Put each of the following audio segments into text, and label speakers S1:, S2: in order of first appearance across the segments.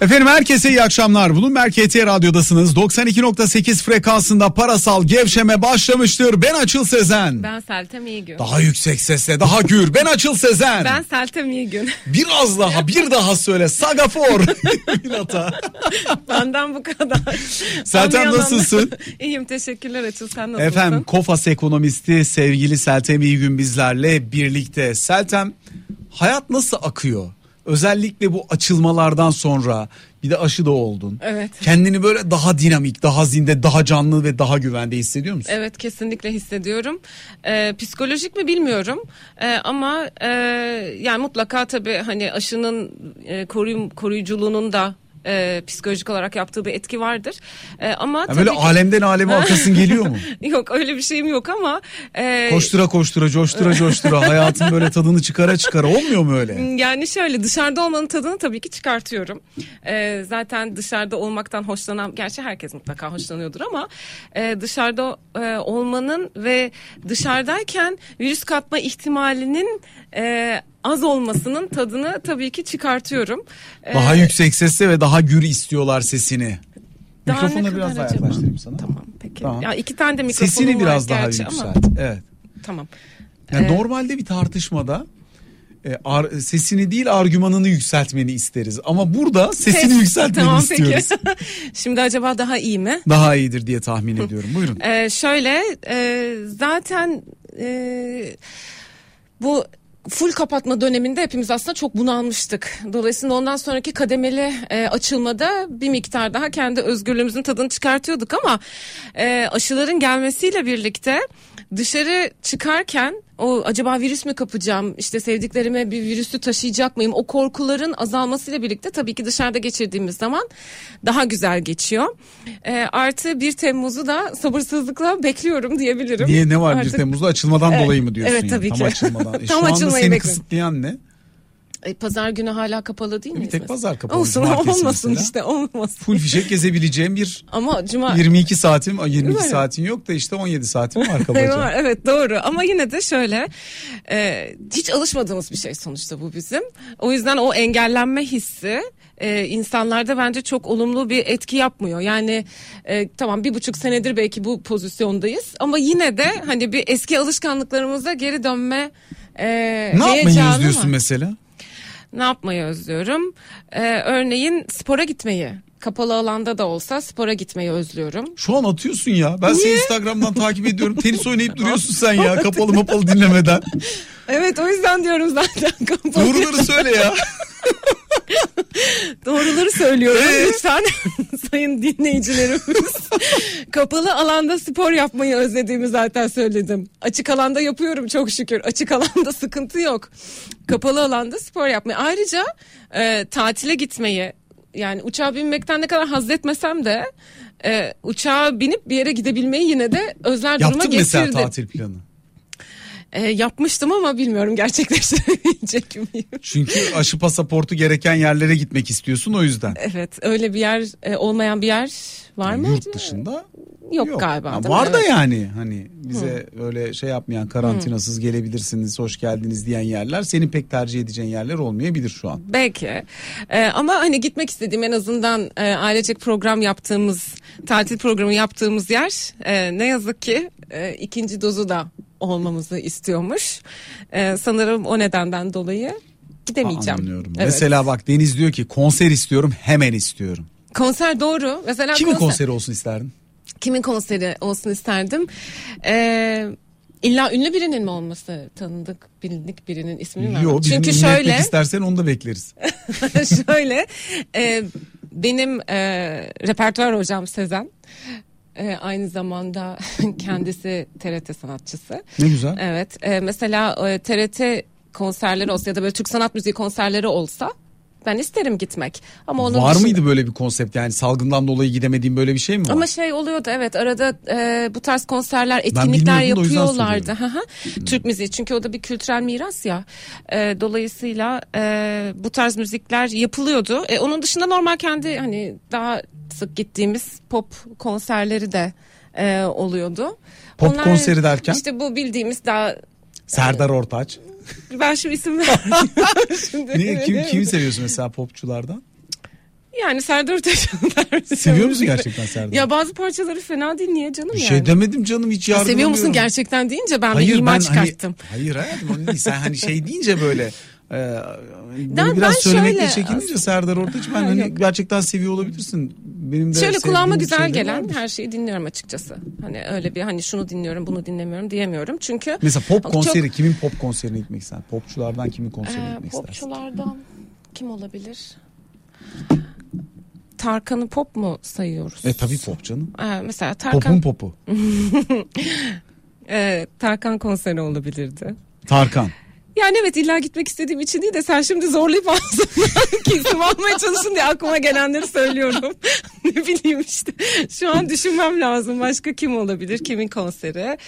S1: Efendim herkese iyi akşamlar. Bloomberg KT Radyo'dasınız. 92.8 frekansında parasal gevşeme başlamıştır. Ben Açıl Sezen.
S2: Ben Seltem İyigün.
S1: Daha yüksek sesle daha gür. Ben Açıl Sezen.
S2: Ben Seltem İyigün.
S1: Biraz daha bir daha söyle. Sagafor.
S2: Benden bu kadar.
S1: Seltem
S2: Anlayan
S1: nasılsın?
S2: İyiyim teşekkürler Açıl sen nasılsın?
S1: Efendim Kofas ekonomisti sevgili Seltem İyigün bizlerle birlikte. Seltem hayat nasıl akıyor? Özellikle bu açılmalardan sonra bir de aşı da oldun.
S2: Evet.
S1: Kendini böyle daha dinamik, daha zinde, daha canlı ve daha güvende hissediyor musun?
S2: Evet kesinlikle hissediyorum. Ee, psikolojik mi bilmiyorum Ee, ama e, yani mutlaka tabii hani aşının e, koruyum, koruyuculuğunun da e, psikolojik olarak yaptığı bir etki vardır. E, ama
S1: Ya
S2: tabii
S1: böyle
S2: ki-
S1: alemden aleme akasın geliyor mu?
S2: yok öyle bir şeyim yok ama e,
S1: Koştura koştura, coştura coştura hayatın böyle tadını çıkara çıkara olmuyor mu öyle?
S2: Yani şöyle dışarıda olmanın tadını tabii ki çıkartıyorum. Ee, zaten dışarıda olmaktan hoşlanan, gerçi herkes mutlaka hoşlanıyordur ama e, dışarıda e, olmanın ve dışarıdayken virüs kapma ihtimalinin e, az olmasının tadını tabii ki çıkartıyorum. Ee,
S1: Daha yüksek sesle ve daha gür istiyorlar sesini.
S2: daha
S1: Mikrofonu biraz daha
S2: acaba?
S1: yaklaştırayım sana.
S2: Tamam peki.
S1: Tamam.
S2: Ya iki tane de mikrofonum
S1: Sesini
S2: var
S1: biraz daha yükselt.
S2: ama
S1: Evet.
S2: tamam.
S1: Yani
S2: Ee,
S1: normalde bir tartışmada e, ar- sesini değil argümanını yükseltmeni isteriz. Ama burada sesini
S2: Peki,
S1: yükseltmeni
S2: tamam,
S1: istiyoruz.
S2: Peki. Şimdi acaba daha iyi mi?
S1: Daha iyidir diye tahmin ediyorum. Buyurun.
S2: Ee, şöyle e, zaten e, bu full kapatma döneminde hepimiz aslında çok bunalmıştık. Dolayısıyla ondan sonraki kademeli e, açılmada bir miktar daha kendi özgürlüğümüzün tadını çıkartıyorduk ama e, aşıların gelmesiyle birlikte dışarı çıkarken o acaba virüs mü kapacağım işte sevdiklerime bir virüsü taşıyacak mıyım o korkuların azalmasıyla birlikte tabii ki dışarıda geçirdiğimiz zaman daha güzel geçiyor. E, artı 1 Temmuz'u da sabırsızlıkla bekliyorum diyebilirim.
S1: Niye ne var 1
S2: Artık-
S1: Temmuz'da açılmadan
S2: Evet,
S1: dolayı mı diyorsun?
S2: evet,
S1: yani?
S2: tabii
S1: Tam
S2: ki.
S1: açılmadan. E,
S2: Tam
S1: şu anda seni
S2: bekliyorum.
S1: kısıtlayan ne?
S2: E, pazar günü hala kapalı değil
S1: Bir
S2: miyiz?
S1: tek pazar kapalı,
S2: Olsun
S1: cumartesi
S2: olmasın
S1: mesela.
S2: işte olmasın.
S1: Full fişek gezebileceğim bir
S2: Ama cuma
S1: 22 saatim 22
S2: mi?
S1: saatin yok da işte 17 saatim var kabaca.
S2: Evet, evet doğru ama yine de şöyle e, hiç alışmadığımız bir şey sonuçta bu bizim. O yüzden o engellenme hissi e, insanlarda bence çok olumlu bir etki yapmıyor. Yani e, tamam bir buçuk senedir belki bu pozisyondayız ama yine de hani bir eski alışkanlıklarımıza geri dönme e,
S1: ne yapmayı özlüyorsun mesela?
S2: Ne yapmayı özlüyorum? Ee, örneğin spora gitmeyi. Kapalı alanda da olsa spora gitmeyi özlüyorum.
S1: Şu an atıyorsun ya. Ben seni Instagram'dan takip ediyorum. Tenis oynayıp duruyorsun sen ya. Kapalı mapalı dinlemeden.
S2: Evet o yüzden diyorum zaten kapalı.
S1: Doğruları söyle ya.
S2: Doğruları söylüyorum
S1: Ee?
S2: lütfen sayın dinleyicilerimiz. Kapalı alanda spor yapmayı özlediğimi zaten söyledim. Açık alanda yapıyorum çok şükür. Açık alanda sıkıntı yok. Kapalı alanda spor yapmayı. Ayrıca e, tatile gitmeyi yani uçağa binmekten ne kadar haz etmesem de e, uçağa binip bir yere gidebilmeyi yine de özler duruma
S1: Yaptın
S2: getirdim.
S1: mesela tatil planı.
S2: E, yapmıştım ama bilmiyorum gerçekleştirebilecek miyim?
S1: Çünkü aşı pasaportu gereken yerlere gitmek istiyorsun o yüzden.
S2: Evet öyle bir yer e, olmayan bir yer var mı?
S1: Yurt dışında
S2: Yok, galiba.
S1: Ha,
S2: değil mi?
S1: var da
S2: Evet.
S1: yani hani bize öyle şey yapmayan karantinasız gelebilirsiniz hoş geldiniz diyen yerler senin pek tercih edeceğin yerler olmayabilir şu an.
S2: Belki E, ama hani gitmek istediğim en azından e, ailecek program yaptığımız tatil programı yaptığımız yer e, ne yazık ki e, ikinci dozu da olmamızı istiyormuş. E, sanırım o nedenden dolayı gidemeyeceğim.
S1: Anlıyorum.
S2: Evet.
S1: Mesela bak Deniz diyor ki konser istiyorum hemen istiyorum.
S2: konser doğru. Mesela
S1: Kimin
S2: konser-
S1: konseri olsun isterdin?
S2: kimin konseri olsun isterdim. E, illa ünlü birinin mi olması tanıdık bilindik birinin ismini mi?
S1: Yok
S2: Çünkü şöyle
S1: istersen onu da bekleriz.
S2: Şöyle e, benim e, repertuar hocam Sezen e, aynı zamanda kendisi TRT sanatçısı.
S1: Ne güzel.
S2: Evet e, mesela e, TRT konserleri olsa ya da böyle Türk sanat müziği konserleri olsa ben isterim gitmek. Ama onun
S1: Var
S2: dışında-
S1: mıydı böyle bir konsept yani salgından dolayı gidemediğin böyle bir şey mi var?
S2: Ama şey oluyordu evet arada e, bu tarz konserler etkinlikler yapıyorlardı. Hı. Türk müziği çünkü o da bir kültürel miras ya. E, dolayısıyla e, bu tarz müzikler yapılıyordu. E, onun dışında normal kendi hani daha sık gittiğimiz pop konserleri de e, oluyordu.
S1: Pop konseri derken?
S2: İşte bu bildiğimiz daha
S1: Serdar Ortaç.
S2: Ben şu isim vermiyorum. Şimdi
S1: Ne, kim, kimi seviyorsun mesela popçulardan?
S2: Yani Serdar Ortaç'ın
S1: Seviyor musun gerçekten Serdar?
S2: Ya bazı parçaları fena değil niye canım
S1: bir
S2: yani?
S1: şey demedim canım hiç yardım
S2: Seviyor musun gerçekten deyince ben bir ima çıkarttım.
S1: Hani, hayır hayatım onu değil. Sen hani şey deyince böyle e, bunu
S2: Ben-
S1: biraz
S2: ben
S1: söylemekle
S2: şöyle-
S1: çekinince Serdar Ortaç ben
S2: Ha,
S1: hani gerçekten seviyor olabilirsin. Benim de
S2: Şöyle kulağıma güzel
S1: şeyler
S2: gelen
S1: vardır.
S2: her şeyi dinliyorum açıkçası. Hani öyle bir hani şunu dinliyorum bunu dinlemiyorum diyemiyorum. Çünkü
S1: Mesela pop
S2: Çok-
S1: konseri kimin pop konserine gitmek istersin? Popçulardan kimin konserine
S2: Ee,
S1: gitmek istersin?
S2: popçulardan kim olabilir? Tarkan'ı pop mu sayıyoruz?
S1: E tabii pop canım.
S2: Ee, mesela Tarkan,
S1: Popun popu.
S2: e, Tarkan konseri olabilirdi.
S1: Tarkan.
S2: Yani evet illa gitmek istediğim için değil de sen şimdi zorlayıp ağzımdan kesim almaya çalışın diye aklıma gelenleri söylüyorum. ne bileyim işte şu an düşünmem lazım başka kim olabilir kimin konseri.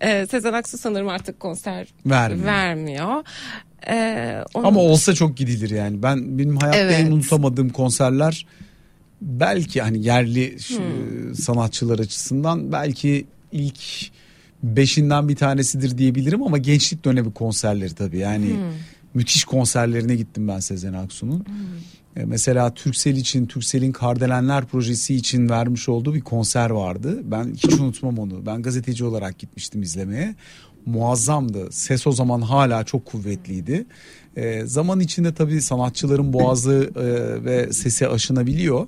S2: Ee, Sezen Aksu sanırım artık konser
S1: Vermiyor.
S2: vermiyor. Ee, onun-
S1: Ama olsa çok gidilir yani. Ben benim hayatta
S2: Evet.
S1: en unutamadığım konserler belki hani yerli
S2: Hmm.
S1: sanatçılar açısından belki ilk beşinden bir tanesidir diyebilirim ama gençlik dönemi konserleri tabii yani
S2: Hmm.
S1: müthiş konserlerine gittim ben Sezen Aksu'nun. E, Mesela Türksel için Türksel'in Kardelenler projesi için vermiş olduğu bir konser vardı. Ben hiç unutmam onu. Ben gazeteci olarak gitmiştim izlemeye. Muazzamdı. Ses o zaman hala çok kuvvetliydi. E, zaman içinde tabii sanatçıların boğazı e, ve sesi aşınabiliyor.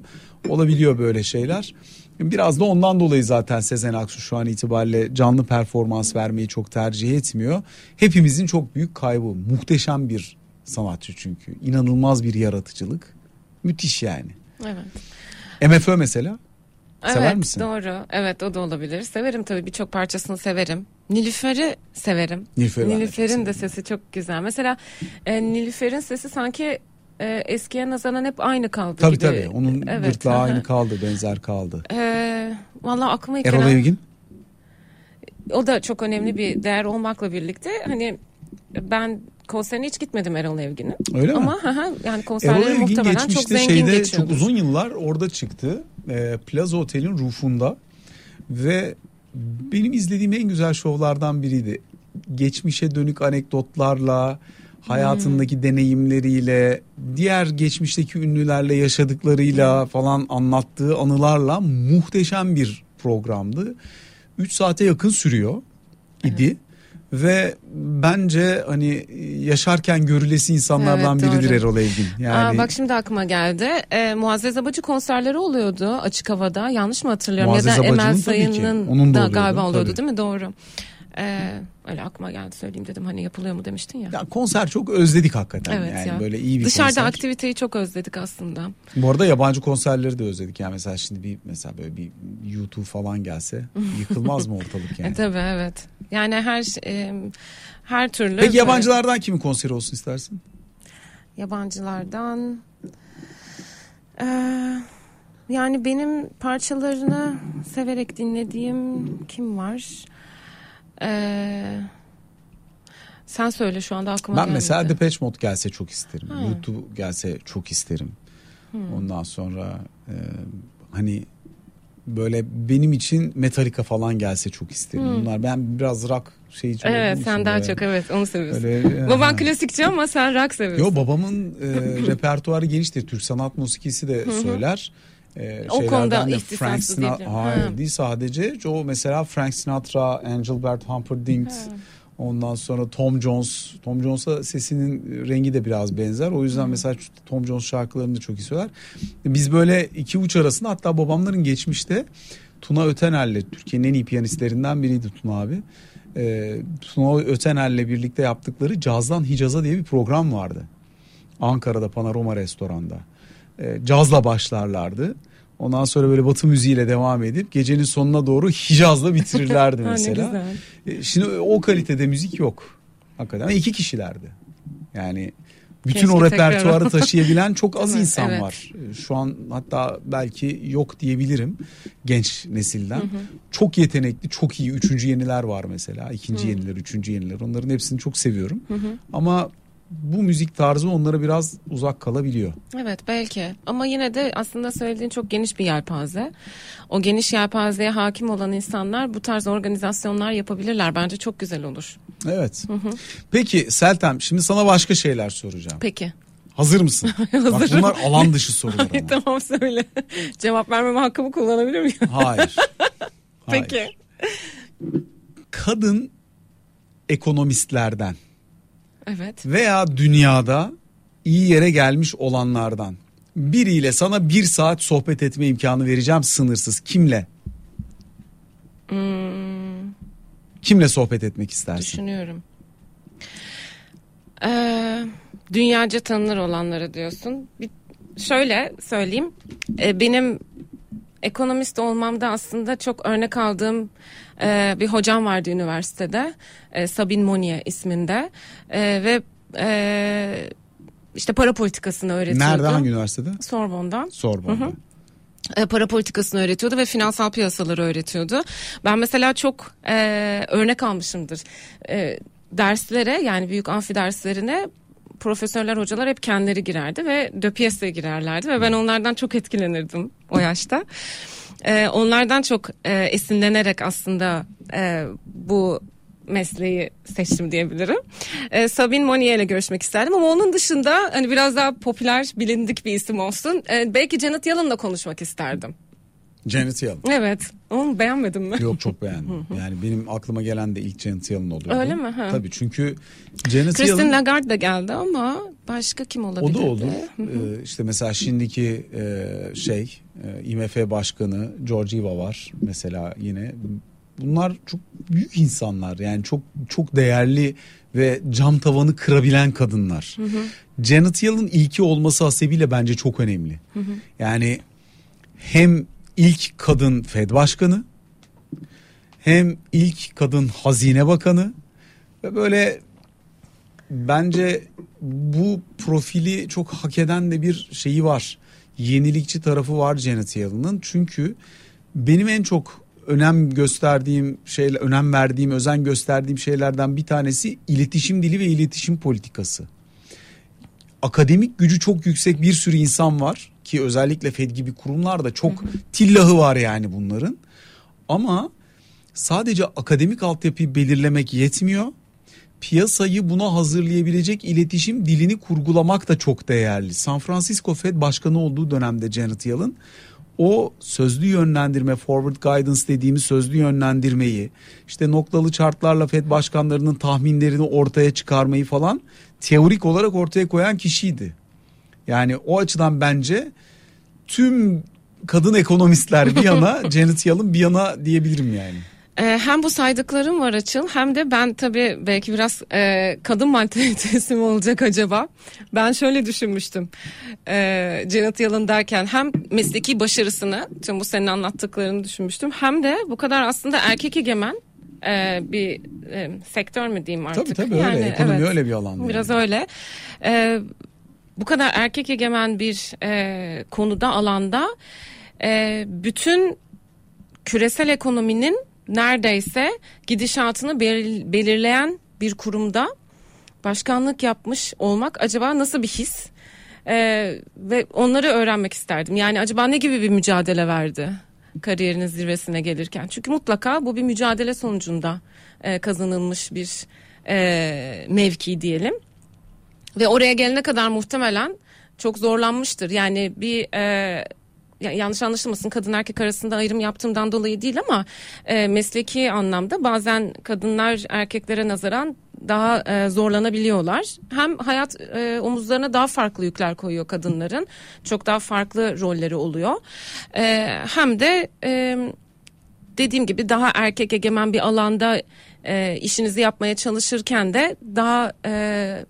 S1: Olabiliyor böyle şeyler. Biraz da ondan dolayı zaten Sezen Aksu şu an itibariyle canlı performans vermeyi çok tercih etmiyor. Hepimizin çok büyük kaybı. Muhteşem bir sanatçı çünkü. İnanılmaz bir yaratıcılık. Müthiş yani.
S2: Evet.
S1: MFÖ mesela. Sever
S2: evet,
S1: misin?
S2: Doğru. Evet o da olabilir. Severim tabii birçok parçasını severim. Nilüfer'i severim.
S1: Çok
S2: Nilüfer'in de sesi çok güzel. Mesela e, Nilüfer'in sesi sanki e, eskiye nazaran hep aynı kaldı
S1: Tabii
S2: gibi.
S1: tabii. Onun
S2: Evet,
S1: gırtlağı
S2: aha.
S1: aynı kaldı, benzer kaldı.
S2: E, Valla aklıma ilk
S1: Erol Evgin.
S2: o da çok önemli bir değer olmakla birlikte hani ben konserine hiç gitmedim Erol Evgin'in.
S1: Öyle mi?
S2: Ama yani
S1: Erol
S2: konserleri
S1: Evgin
S2: muhtemelen çok zengin
S1: şeyde
S2: geçiyordur.
S1: çok uzun yıllar orada çıktı. E, Plaza Otel'in rufunda ve benim izlediğim en güzel şovlardan biriydi. Geçmişe dönük anekdotlarla, hayatındaki deneyimleriyle, diğer geçmişteki ünlülerle yaşadıklarıyla falan anlattığı anılarla muhteşem bir programdı. 3 saate yakın sürüyor idi. Ve bence hani yaşarken görülesi insanlardan
S2: Evet,
S1: biridir
S2: doğru.
S1: Erol Evgin. Yani
S2: Aa, bak şimdi aklıma geldi. Ee, Muazzez Abacı konserleri oluyordu açık havada. Yanlış mı hatırlıyorum?
S1: Muazzez
S2: ya da Emel. Sayın'ın
S1: da
S2: da
S1: oluyordu,
S2: galiba oluyordu
S1: tabii.
S2: değil mi? Doğru. Ee, öyle aklıma geldi söyleyeyim dedim. Hani yapılıyor mu demiştin ya.
S1: ya konser çok özledik hakikaten
S2: evet
S1: yani
S2: ya.
S1: böyle iyi bir
S2: Dışarıda
S1: konser.
S2: aktiviteyi çok özledik aslında.
S1: Bu arada yabancı konserleri de özledik yani mesela şimdi bir mesela böyle bir YouTube falan gelse yıkılmaz mı ortalık yani?
S2: E, tabii evet. Yani her e, her türlü.
S1: Peki yabancılardan kimin konseri olsun istersin?
S2: Yabancılardan Ee, yani benim parçalarını severek dinlediğim kim var? Ee, sen söyle şu anda aklıma
S1: Ben
S2: gelmedi.
S1: mesela Depeche Mode gelse çok isterim.
S2: Ha.
S1: YouTube gelse çok isterim. Ondan sonra e, hani böyle benim için Metallica falan gelse çok isterim. Bunlar ben biraz rock şeyci olduğum
S2: Evet sen daha
S1: böyle-
S2: çok evet onu seviyorsun.
S1: Öyle,
S2: Baban klasikçi ama sen rock seviyorsun.
S1: Yo babamın e, repertuarı geniştir. Türk sanat musikisi de söyler. E,
S2: O konuda
S1: de Frank Sinatra, hayır
S2: Ha.
S1: değil sadece. O mesela Frank Sinatra, Engelbert Humperdinck, ondan sonra Tom Jones. Tom Jones'a sesinin rengi de biraz benzer. O yüzden mesela Tom Jones şarkılarını da çok iyi söyler. Biz böyle iki uç arasında hatta babamların geçmişte Tuna Ötener'le Türkiye'nin en iyi piyanistlerinden biriydi Tuna abi. E, Tuna Ötener'le birlikte yaptıkları Cazdan Hicaz'a diye bir program vardı. Ankara'da Panorama Restoran'da. E, cazla başlarlardı. Ondan sonra böyle batı müziğiyle devam edip gecenin sonuna doğru Hicaz'la bitirirlerdi mesela.
S2: güzel.
S1: E, Şimdi o kalitede müzik yok. Hakikaten iki kişilerdi. Yani bütün
S2: Keşke
S1: o repertuarı taşıyabilen çok az insan
S2: Evet.
S1: var. E, Şu an hatta belki yok diyebilirim genç nesilden. Çok yetenekli, çok iyi üçüncü yeniler var mesela. İkinci yeniler, üçüncü yeniler. Onların hepsini çok seviyorum. Ama bu müzik tarzı onlara biraz uzak kalabiliyor.
S2: Evet belki ama yine de aslında söylediğin çok geniş bir yelpaze. O geniş yelpazeye hakim olan insanlar bu tarz organizasyonlar yapabilirler. Bence çok güzel olur.
S1: Evet. Peki Seltem şimdi sana başka şeyler soracağım.
S2: Peki.
S1: Hazır mısın? Bak bunlar alan dışı sorular ama.
S2: tamam söyle. Cevap vermeme hakkımı kullanabilir miyim?
S1: Hayır. Hayır.
S2: Peki.
S1: Kadın ekonomistlerden
S2: Evet.
S1: veya dünyada iyi yere gelmiş olanlardan biriyle sana bir saat sohbet etme imkanı vereceğim sınırsız. Kimle?
S2: Hmm,
S1: Kimle sohbet etmek istersin?
S2: düşünüyorum. Ee, dünyaca tanınır olanları diyorsun. Bir, şöyle söyleyeyim. Ee, benim ekonomist olmamda aslında çok örnek aldığım e, bir hocam vardı üniversitede. E, Sabine Monnier isminde. E, ve e, işte para politikasını öğretiyordu.
S1: Nerede hangi üniversitede?
S2: Sorbonne'dan.
S1: Sorbonne'da.
S2: e, para politikasını öğretiyordu ve finansal piyasaları öğretiyordu. Ben mesela çok e, örnek almışımdır. E, derslere yani büyük amfi derslerine profesörler hocalar hep kendileri girerdi ve döpiyese girerlerdi ve ben onlardan çok etkilenirdim o yaşta. E, onlardan çok e, esinlenerek aslında e, bu mesleği seçtim diyebilirim. E, Sabine Monnier ile görüşmek isterdim ama onun dışında hani biraz daha popüler bilindik bir isim olsun. E, belki Janet Yellen'la konuşmak isterdim.
S1: Janet Yellen.
S2: Evet. Onu beğenmedin mi?
S1: Yok çok beğendim. Yani benim aklıma gelen de ilk Janet Yellen oluyordu.
S2: Öyle mi? Ha.
S1: Tabii çünkü Janet
S2: Christine
S1: Yellen
S2: Lagarde da geldi ama başka kim olabilir?
S1: o da olur. Ee, işte mesela şimdiki e, şey e, IMF Başkanı Georgieva var mesela yine. Bunlar çok büyük insanlar yani çok çok değerli ve cam tavanı kırabilen kadınlar. Janet Yellen ilki olması hasebiyle bence çok önemli. Yani hem ilk kadın Fed başkanı hem ilk kadın hazine bakanı ve böyle bence bu profili çok hak eden de bir şeyi var. Yenilikçi tarafı var Janet Yellen'ın. Çünkü benim en çok önem gösterdiğim şeyler, önem verdiğim, özen gösterdiğim şeylerden bir tanesi iletişim dili ve iletişim politikası. Akademik gücü çok yüksek bir sürü insan var ki özellikle Fed gibi kurumlarda çok tillahı var yani bunların. Ama sadece akademik altyapıyı belirlemek yetmiyor. Piyasayı buna hazırlayabilecek iletişim dilini kurgulamak da çok değerli. San Francisco Fed başkanı olduğu dönemde Janet Yellen o sözlü yönlendirme forward guidance dediğimiz sözlü yönlendirmeyi işte noktalı chartlarla Fed başkanlarının tahminlerini ortaya çıkarmayı falan teorik olarak ortaya koyan kişiydi. Yani o açıdan bence tüm kadın ekonomistler bir yana Janet Yellen bir yana diyebilirim yani.
S2: Ee, hem bu saydıklarım var Açıl hem de ben tabii belki biraz e, kadın mantalitesi mi olacak acaba? Ben şöyle düşünmüştüm. E, Janet Yellen derken hem mesleki başarısını tüm bu senin anlattıklarını düşünmüştüm. Hem de bu kadar aslında erkek egemen e, bir e, sektör mü diyeyim artık?
S1: Tabii tabii öyle ekonomi öyle bir alan.
S2: Biraz
S1: yani.
S2: öyle. E, bu kadar erkek egemen bir e, konuda alanda e, bütün küresel ekonominin neredeyse gidişatını belir- belirleyen bir kurumda başkanlık yapmış olmak acaba nasıl bir his? Ee, ve onları öğrenmek isterdim. Yani acaba ne gibi bir mücadele verdi kariyerinin zirvesine gelirken? Çünkü mutlaka bu bir mücadele sonucunda e, kazanılmış bir e, mevki diyelim. Ve oraya gelene kadar muhtemelen çok zorlanmıştır. Yani bir e, ya- yanlış anlaşılmasın kadın erkek arasında ayrım yaptığımdan dolayı değil ama e, mesleki anlamda bazen kadınlar erkeklere nazaran daha e, zorlanabiliyorlar. Hem hayat e, omuzlarına daha farklı yükler koyuyor kadınların. Çok daha farklı rolleri oluyor. E, hem de e, dediğim gibi daha erkek egemen bir alanda e, işinizi yapmaya çalışırken de daha e,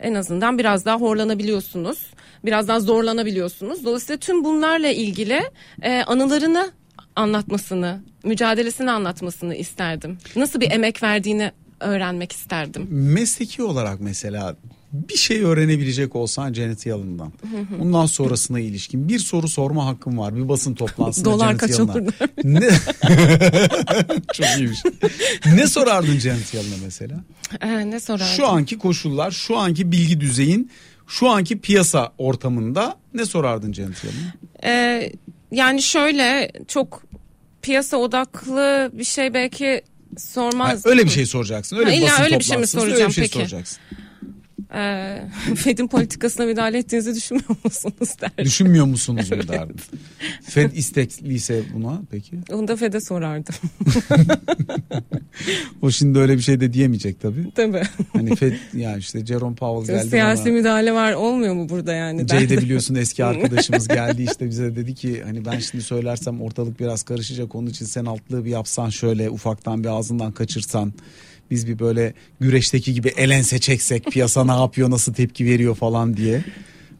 S2: en azından biraz daha horlanabiliyorsunuz. Biraz daha zorlanabiliyorsunuz. Dolayısıyla tüm bunlarla ilgili e, anılarını anlatmasını, mücadelesini anlatmasını isterdim. Nasıl bir emek verdiğini öğrenmek isterdim.
S1: Mesleki olarak mesela bir şey öğrenebilecek olsan Janet Yellen'dan. Bundan sonrasına ilişkin bir soru sorma hakkım var. Bir basın toplantısında
S2: Dolar
S1: Janet
S2: kaç
S1: Yellen'a.
S2: olur
S1: Ne? Çok iyiymiş. Ne sorardın Janet Yellen'a mesela?
S2: Ee, ne sorardım?
S1: Şu anki koşullar, şu anki bilgi düzeyin, şu anki piyasa ortamında ne sorardın Janet Yellen'a?
S2: Ee, yani şöyle çok piyasa odaklı bir şey belki
S1: Ha,
S2: sormaz.
S1: öyle bir şey soracaksın. Öyle
S2: Ha,
S1: bir basın
S2: öyle bir şey mi
S1: toplantısında öyle
S2: soracağım
S1: bir şey
S2: peki?
S1: soracaksın.
S2: E, Fed'in politikasına müdahale ettiğinizi düşünmüyor musunuz derdim.
S1: Düşünmüyor musunuz mu derdim. Fed istekliyse buna peki?
S2: Onu da Fed'e sorardım.
S1: o şimdi öyle bir şey de diyemeyecek tabii.
S2: Tabii.
S1: Hani Fed yani işte Jerome Powell geldi
S2: Siyasi
S1: bana.
S2: müdahale var olmuyor mu burada yani?
S1: Jay de
S2: derdim.
S1: biliyorsun eski arkadaşımız geldi işte bize dedi ki hani ben şimdi söylersem ortalık biraz karışacak onun için sen altlığı bir yapsan şöyle ufaktan bir ağzından kaçırsan biz bir böyle güreşteki gibi elense çeksek piyasa ne yapıyor nasıl tepki veriyor falan diye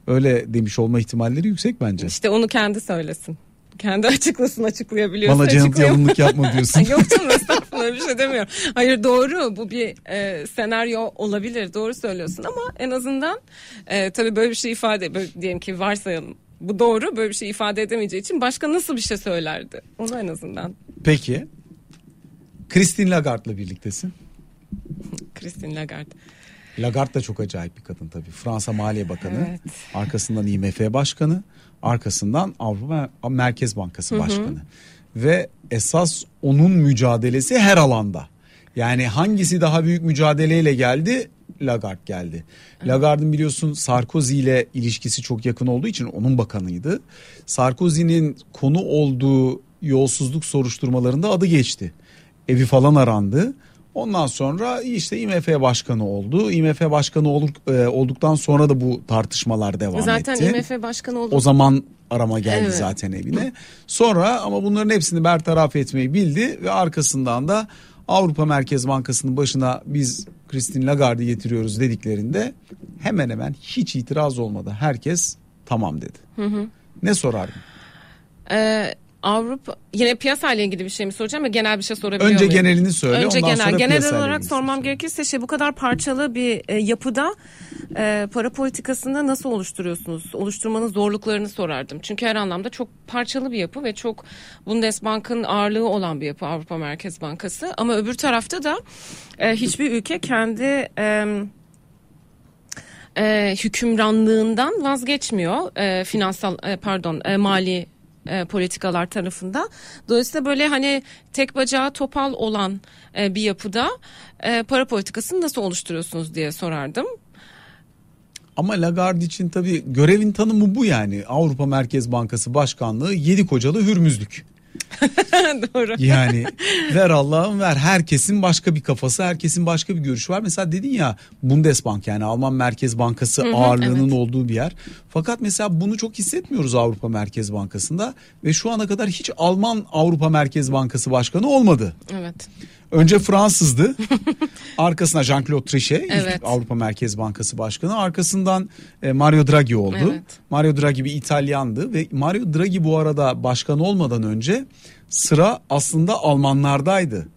S1: öyle demiş olma ihtimalleri yüksek bence.
S2: İşte onu kendi söylesin. Kendi açıklasın açıklayabiliyorsa
S1: Bana canım yalınlık yapma diyorsun.
S2: Yok canım estağfurullah bir şey demiyorum. Hayır doğru bu bir e, senaryo olabilir doğru söylüyorsun ama en azından e, tabii böyle bir şey ifade böyle diyelim ki varsayalım. Bu doğru böyle bir şey ifade edemeyeceği için başka nasıl bir şey söylerdi? Onu en azından
S1: Peki Christine Lagarde'la birliktesin.
S2: Christine Lagarde.
S1: Lagarde da çok acayip bir kadın tabii. Fransa Maliye Bakanı,
S2: Evet.
S1: arkasından IMF Başkanı, arkasından Avrupa Merkez Bankası Başkanı. Ve esas onun mücadelesi her alanda. Yani hangisi daha büyük mücadeleyle geldi? Lagarde geldi. Lagarde'ın biliyorsun Sarkozy ile ilişkisi çok yakın olduğu için onun bakanıydı. Sarkozy'nin konu olduğu yolsuzluk soruşturmalarında adı geçti. Evi falan arandı. Ondan sonra işte IMF başkanı oldu. IMF başkanı olur, e, olduktan sonra da bu tartışmalar devam
S2: Zaten
S1: etti.
S2: IMF başkanı oldu.
S1: O zaman arama geldi
S2: Evet.
S1: zaten evine. Sonra ama bunların hepsini bertaraf etmeyi bildi ve arkasından da Avrupa Merkez Bankası'nın başına biz Christine Lagarde'ı getiriyoruz dediklerinde hemen hemen hiç itiraz olmadı. Herkes tamam dedi. Ne sorardın?
S2: Ee, Avrupa yine piyasa ile ilgili bir şey mi soracağım ama genel bir şey sorabiliyor
S1: Önce
S2: muyum?
S1: genelini söyle.
S2: Önce
S1: ondan
S2: genel.
S1: sonra
S2: Genel olarak
S1: ilgili
S2: sormam
S1: söyle.
S2: gerekirse şey bu kadar parçalı bir e, yapıda e, para politikasında nasıl oluşturuyorsunuz? Oluşturmanın zorluklarını sorardım. Çünkü her anlamda çok parçalı bir yapı ve çok Bundesbank'ın ağırlığı olan bir yapı Avrupa Merkez Bankası. Ama öbür tarafta da e, hiçbir ülke kendi e, e, hükümranlığından vazgeçmiyor e, finansal e, pardon e, mali e, politikalar tarafında. Dolayısıyla böyle hani tek bacağı topal olan e, bir yapıda e, para politikasını nasıl oluşturuyorsunuz diye sorardım.
S1: Ama Lagarde için tabii görevin tanımı bu yani. Avrupa Merkez Bankası Başkanlığı yedi kocalı hürmüzlük.
S2: Doğru.
S1: Yani ver Allah'ım ver. Herkesin başka bir kafası, herkesin başka bir görüşü var. Mesela dedin ya Bundesbank yani Alman Merkez Bankası ağırlığının
S2: evet.
S1: olduğu bir yer. Fakat mesela bunu çok hissetmiyoruz Avrupa Merkez Bankası'nda ve şu ana kadar hiç Alman Avrupa Merkez Bankası Başkanı olmadı.
S2: Evet.
S1: Önce Fransızdı. Arkasına Jean-Claude Trichet
S2: Evet.
S1: Avrupa Merkez Bankası Başkanı. Arkasından e, Mario Draghi oldu.
S2: Evet.
S1: Mario Draghi bir İtalyandı ve Mario Draghi bu arada başkan olmadan önce sıra aslında Almanlardaydı.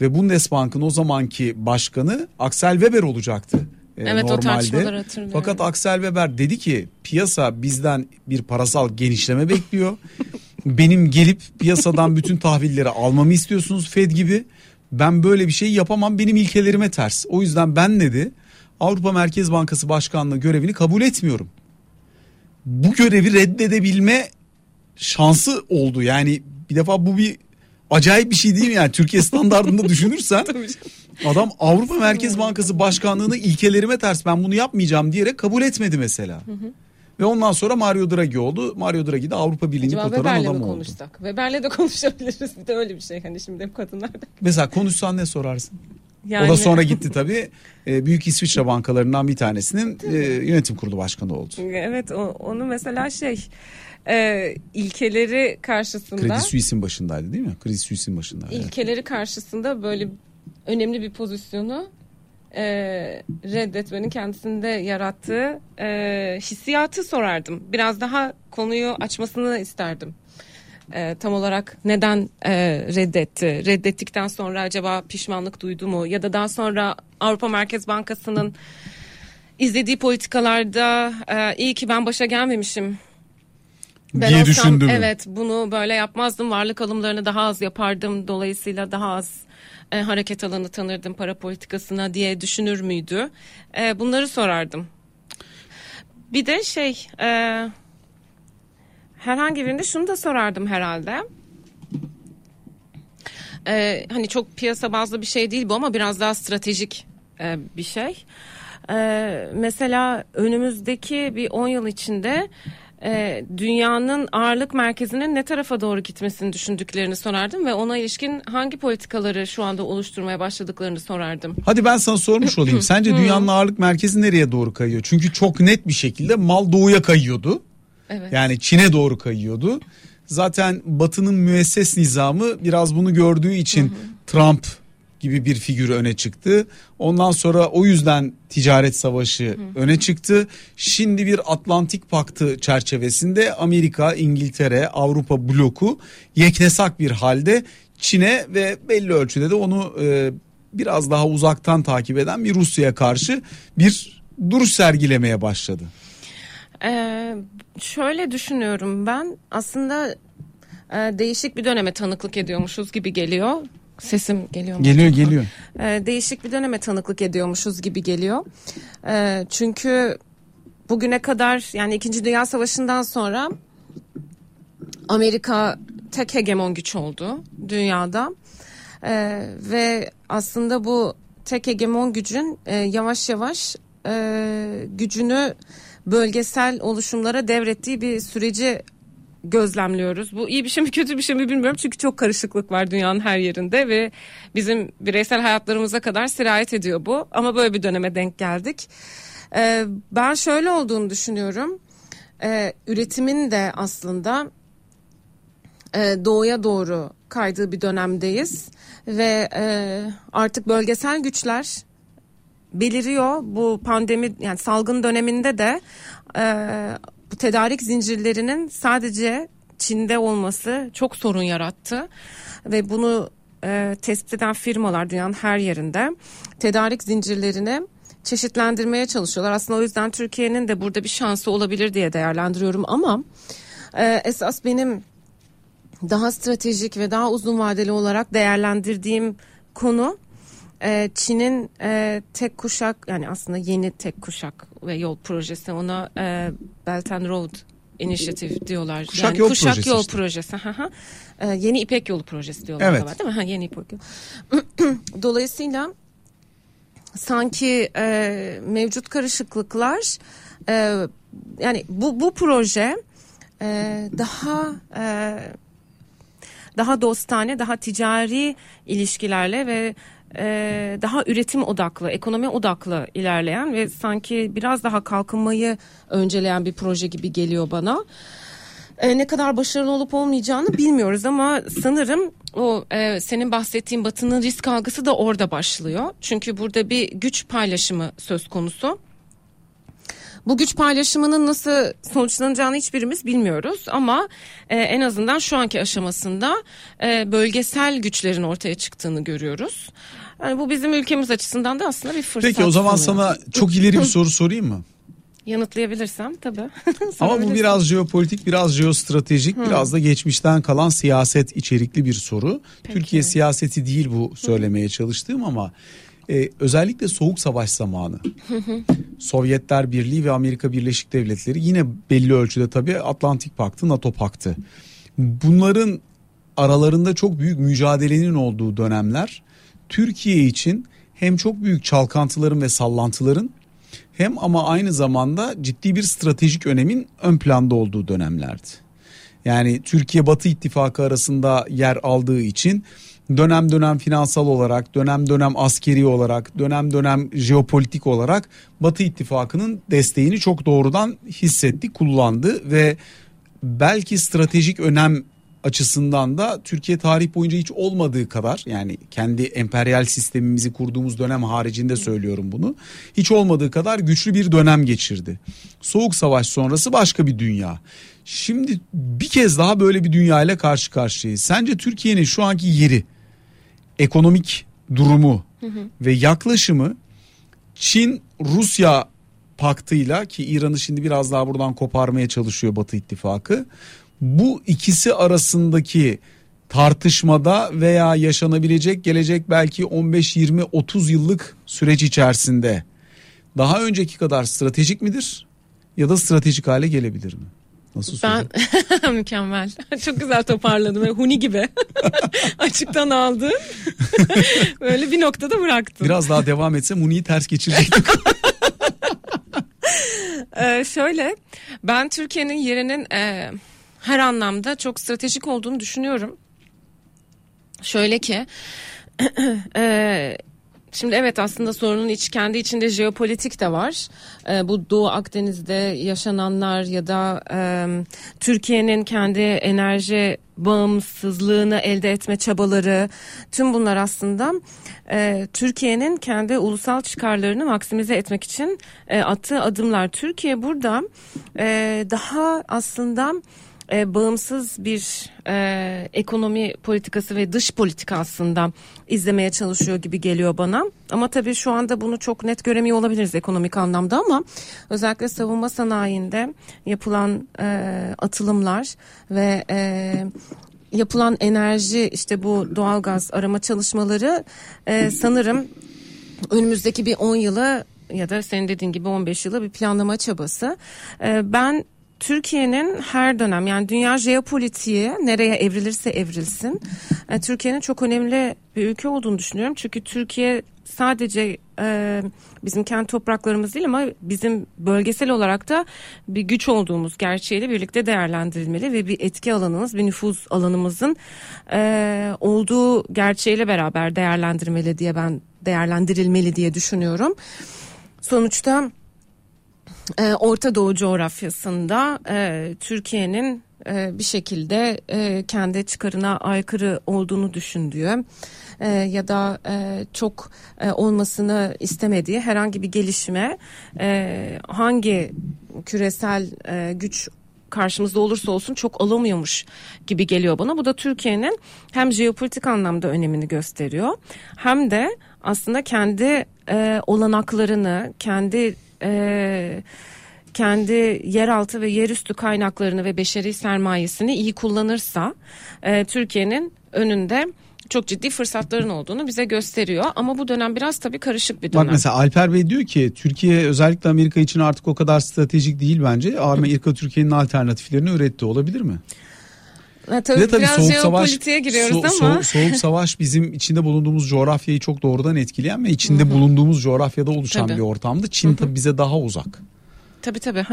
S1: Ve Bundesbank'ın o zamanki başkanı Axel Weber olacaktı. e,
S2: Evet, o
S1: normalde.
S2: tartışmaları hatırlıyorum.
S1: Fakat Axel Weber dedi ki piyasa bizden bir parasal genişleme bekliyor. Benim gelip piyasadan bütün tahvilleri almamı istiyorsunuz Fed gibi. Ben böyle bir şey yapamam benim ilkelerime ters. O yüzden ben dedi Avrupa Merkez Bankası Başkanlığı görevini kabul etmiyorum. Bu görevi reddedebilme şansı oldu. Yani bir defa bu bir acayip bir şey değil mi yani Türkiye standartında düşünürsen adam Avrupa Merkez Bankası Başkanlığı'nı ilkelerime ters ben bunu yapmayacağım diyerek kabul etmedi mesela. Ve ondan sonra Mario Draghi oldu. Mario Draghi de Avrupa Birliği'ni
S2: Acaba
S1: kurtaran
S2: Weber'le
S1: adam
S2: mi
S1: oldu.
S2: konuşsak? Weber'le de konuşabiliriz. Bir de öyle bir şey hani şimdi hep kadınlarda.
S1: Mesela konuşsan ne sorarsın?
S2: Yani,
S1: O da sonra gitti tabii. Ee, Büyük İsviçre bankalarından bir tanesinin e, yönetim kurulu başkanı oldu.
S2: Evet onu mesela şey e, ilkeleri karşısında
S1: Kredi Suisse'in başındaydı değil mi? Kredi Suisse'in başındaydı. evet.
S2: ilkeleri karşısında böyle önemli bir pozisyonu e, reddetmenin kendisinde yarattığı e, hissiyatı sorardım. Biraz daha konuyu açmasını isterdim. E, tam olarak neden e, reddetti? Reddettikten sonra acaba pişmanlık duydu mu? Ya da daha sonra Avrupa Merkez Bankası'nın izlediği politikalarda e, iyi ki ben başa gelmemişim ben
S1: diye
S2: olsam,
S1: düşündü mü?
S2: Evet bunu böyle yapmazdım. Varlık alımlarını daha az yapardım. Dolayısıyla daha az e, hareket alanı tanırdım para politikasına diye düşünür müydü? E, bunları sorardım. Bir de şey e, herhangi birinde şunu da sorardım herhalde. E, hani çok piyasa bazlı bir şey değil bu ama biraz daha stratejik e, bir şey. Ee, mesela önümüzdeki bir 10 yıl içinde e, dünyanın ağırlık merkezinin ne tarafa doğru gitmesini düşündüklerini sorardım ve ona ilişkin hangi politikaları şu anda oluşturmaya başladıklarını sorardım.
S1: Hadi ben sana sormuş olayım. Sence dünyanın ağırlık merkezi nereye doğru kayıyor? Çünkü çok net bir şekilde mal doğuya kayıyordu.
S2: Evet.
S1: Yani Çin'e doğru kayıyordu. Zaten Batı'nın müesses nizamı biraz bunu gördüğü için Trump gibi bir figür öne çıktı. Ondan sonra o yüzden ticaret savaşı öne çıktı. Şimdi bir Atlantik Paktı çerçevesinde Amerika, İngiltere, Avrupa bloku yeknesak bir halde Çin'e ve belli ölçüde de onu e, biraz daha uzaktan takip eden bir Rusya'ya karşı bir duruş sergilemeye başladı.
S2: Ee, şöyle düşünüyorum ben aslında e, değişik bir döneme tanıklık ediyormuşuz gibi geliyor. Sesim geliyor mu?
S1: Geliyor geliyor.
S2: Ee, değişik bir döneme tanıklık ediyormuşuz gibi geliyor. Ee, çünkü bugüne kadar yani İkinci Dünya Savaşı'ndan sonra Amerika tek hegemon güç oldu dünyada. Ee, ve aslında bu tek hegemon gücün e, yavaş yavaş e, gücünü bölgesel oluşumlara devrettiği bir süreci gözlemliyoruz. Bu iyi bir şey mi kötü bir şey mi bilmiyorum çünkü çok karışıklık var dünyanın her yerinde ve bizim bireysel hayatlarımıza kadar sirayet ediyor bu. Ama böyle bir döneme denk geldik. Ee, ben şöyle olduğunu düşünüyorum. Ee, üretimin de aslında e, doğuya doğru kaydığı bir dönemdeyiz ve e, artık bölgesel güçler beliriyor. Bu pandemi yani salgın döneminde de e, bu tedarik zincirlerinin sadece Çin'de olması çok sorun yarattı ve bunu e, tespit eden firmalar dünyanın her yerinde tedarik zincirlerini çeşitlendirmeye çalışıyorlar. Aslında o yüzden Türkiye'nin de burada bir şansı olabilir diye değerlendiriyorum ama e, esas benim daha stratejik ve daha uzun vadeli olarak değerlendirdiğim konu e, Çin'in e, tek kuşak yani aslında yeni tek kuşak ve yol projesi ona e, Belt and Road Initiative diyorlar.
S1: Kuşak
S2: yani
S1: yol
S2: kuşak
S1: projesi
S2: yol
S1: işte.
S2: projesi. hı hı. E, yeni İpek yolu projesi diyorlar
S1: Evet.
S2: galiba, değil mi? Ha, yeni İpek yolu. Dolayısıyla sanki e, mevcut karışıklıklar e, yani bu bu proje e, daha e, daha dostane, daha ticari ilişkilerle ve e, daha üretim odaklı, ekonomi odaklı ilerleyen ve sanki biraz daha kalkınmayı önceleyen bir proje gibi geliyor bana. E, ne kadar başarılı olup olmayacağını bilmiyoruz ama sanırım o e, senin bahsettiğin Batı'nın risk algısı da orada başlıyor. Çünkü burada bir güç paylaşımı söz konusu. Bu güç paylaşımının nasıl sonuçlanacağını hiçbirimiz bilmiyoruz ama e, en azından şu anki aşamasında e, bölgesel güçlerin ortaya çıktığını görüyoruz. Yani bu bizim ülkemiz açısından da aslında bir fırsat.
S1: Peki o zaman
S2: sanıyorum.
S1: sana çok ileri bir soru sorayım mı?
S2: yanıtlayabilirsem tabii.
S1: Ama bu biraz jeopolitik, biraz jeostratejik, biraz da geçmişten kalan siyaset içerikli bir soru. Türkiye siyaseti değil bu söylemeye çalıştığım ama e, özellikle Soğuk Savaş zamanı Sovyetler Birliği ve Amerika Birleşik Devletleri yine belli ölçüde tabii Atlantik Paktı, NATO Paktı. Bunların aralarında çok büyük mücadelenin olduğu dönemler Türkiye için hem çok büyük çalkantıların ve sallantıların hem ama aynı zamanda ciddi bir stratejik önemin ön planda olduğu dönemlerdi. Yani Türkiye Batı İttifakı arasında yer aldığı için dönem dönem finansal olarak, dönem dönem askeri olarak, dönem dönem jeopolitik olarak Batı İttifakı'nın desteğini çok doğrudan hissetti, kullandı ve belki stratejik önem açısından da Türkiye tarih boyunca hiç olmadığı kadar yani kendi emperyal sistemimizi kurduğumuz dönem haricinde söylüyorum bunu. Hiç olmadığı kadar güçlü bir dönem geçirdi. Soğuk Savaş sonrası başka bir dünya. Şimdi bir kez daha böyle bir dünya ile karşı karşıyayız. Sence Türkiye'nin şu anki yeri, ekonomik durumu ve yaklaşımı Çin Rusya paktıyla ki İran'ı şimdi biraz daha buradan koparmaya çalışıyor Batı İttifakı. Bu ikisi arasındaki tartışmada veya yaşanabilecek gelecek belki 15 20 30 yıllık süreç içerisinde daha önceki kadar stratejik midir ya da stratejik hale gelebilir mi? Nasıl
S2: Ben mükemmel. Çok güzel toparladım. Huni gibi. Açıktan aldın. Böyle bir noktada bıraktın.
S1: Biraz daha devam etsem Muni'yi ters geçirecektim.
S2: Ee, şöyle ben Türkiye'nin yerinin e, her anlamda çok stratejik olduğunu düşünüyorum. Şöyle ki e, Şimdi evet aslında sorunun iç kendi içinde jeopolitik de var. Ee, bu Doğu Akdeniz'de yaşananlar ya da e, Türkiye'nin kendi enerji bağımsızlığını elde etme çabaları tüm bunlar aslında e, Türkiye'nin kendi ulusal çıkarlarını maksimize etmek için e, attığı adımlar. Türkiye burada e, daha aslında e, bağımsız bir e, ekonomi politikası ve dış politika aslında izlemeye çalışıyor gibi geliyor bana. Ama tabii şu anda bunu çok net göremiyor olabiliriz ekonomik anlamda ama özellikle savunma sanayinde yapılan e, atılımlar ve e, yapılan enerji işte bu doğalgaz arama çalışmaları e, sanırım önümüzdeki bir 10 yılı ya da senin dediğin gibi 15 yıla bir planlama çabası. E, ben Türkiye'nin her dönem yani dünya jeopolitiği nereye evrilirse evrilsin e, Türkiye'nin çok önemli bir ülke olduğunu düşünüyorum. Çünkü Türkiye sadece e, bizim kendi topraklarımız değil ama bizim bölgesel olarak da bir güç olduğumuz gerçeğiyle birlikte değerlendirilmeli ve bir etki alanımız, bir nüfuz alanımızın e, olduğu gerçeğiyle beraber değerlendirmeli diye ben değerlendirilmeli diye düşünüyorum. Sonuçta e, Orta Doğu coğrafyasında e, Türkiye'nin e, bir şekilde e, kendi çıkarına aykırı olduğunu düşündüğü e, ya da e, çok e, olmasını istemediği herhangi bir gelişme e, hangi küresel e, güç karşımızda olursa olsun çok alamıyormuş gibi geliyor bana. Bu da Türkiye'nin hem jeopolitik anlamda önemini gösteriyor hem de aslında kendi e, olanaklarını, kendi e, kendi yeraltı ve yerüstü kaynaklarını ve beşeri sermayesini iyi kullanırsa e, Türkiye'nin önünde çok ciddi fırsatların olduğunu bize gösteriyor. Ama bu dönem biraz tabii karışık bir dönem.
S1: Bak mesela Alper Bey diyor ki Türkiye özellikle Amerika için artık o kadar stratejik değil bence. Amerika Türkiye'nin alternatiflerini üretti olabilir mi?
S2: Ha, tabii, Ve tabii biraz soğuk savaş giriyoruz so, ama.
S1: So, soğuk savaş bizim içinde bulunduğumuz coğrafyayı çok doğrudan etkileyen ve içinde Hı-hı. bulunduğumuz coğrafyada oluşan tabii. bir ortamdı. Çin Hı-hı. tabii bize daha uzak.
S2: Tabii tabii.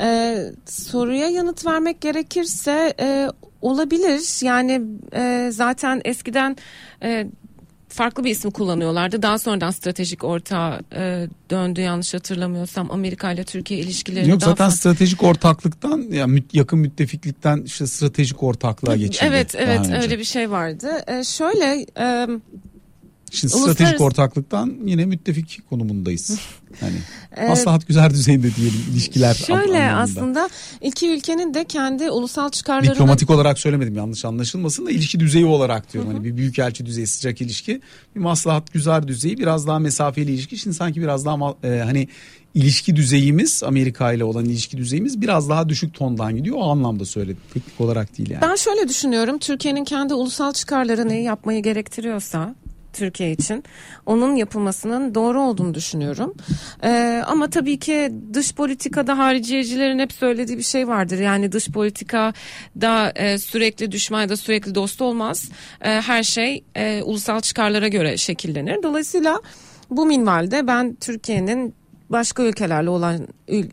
S2: ee, soruya yanıt vermek gerekirse e, olabilir. Yani e, zaten eskiden e, farklı bir isim kullanıyorlardı. Daha sonradan stratejik ortağa e, döndü yanlış hatırlamıyorsam Amerika ile Türkiye ilişkileri.
S1: Yok zaten fazla... stratejik ortaklıktan yani yakın müttefiklikten işte stratejik ortaklığa geçildi.
S2: Evet evet öyle bir şey vardı. E, şöyle e,
S1: Şimdi Uluslararası... stratejik ortaklıktan yine müttefik konumundayız. Hani maslahat güzel düzeyinde diyelim ilişkiler
S2: Şöyle anlamında. aslında iki ülkenin de kendi ulusal çıkarlarını...
S1: Diplomatik olarak söylemedim yanlış anlaşılmasın da ilişki düzeyi olarak diyorum. Hı hı. Hani bir büyükelçi düzeyi sıcak ilişki bir maslahat güzel düzeyi biraz daha mesafeli ilişki. Şimdi sanki biraz daha e, hani ilişki düzeyimiz Amerika ile olan ilişki düzeyimiz biraz daha düşük tondan gidiyor. O anlamda söyledim. Teknik olarak değil yani.
S2: Ben şöyle düşünüyorum. Türkiye'nin kendi ulusal çıkarlarını yapmayı gerektiriyorsa Türkiye için onun yapılmasının doğru olduğunu düşünüyorum. Ee, ama tabii ki dış politikada hariciyecilerin hep söylediği bir şey vardır. Yani dış politika da e, sürekli düşman ya da sürekli dost olmaz. E, her şey e, ulusal çıkarlara göre şekillenir. Dolayısıyla bu minvalde ben Türkiye'nin başka ülkelerle olan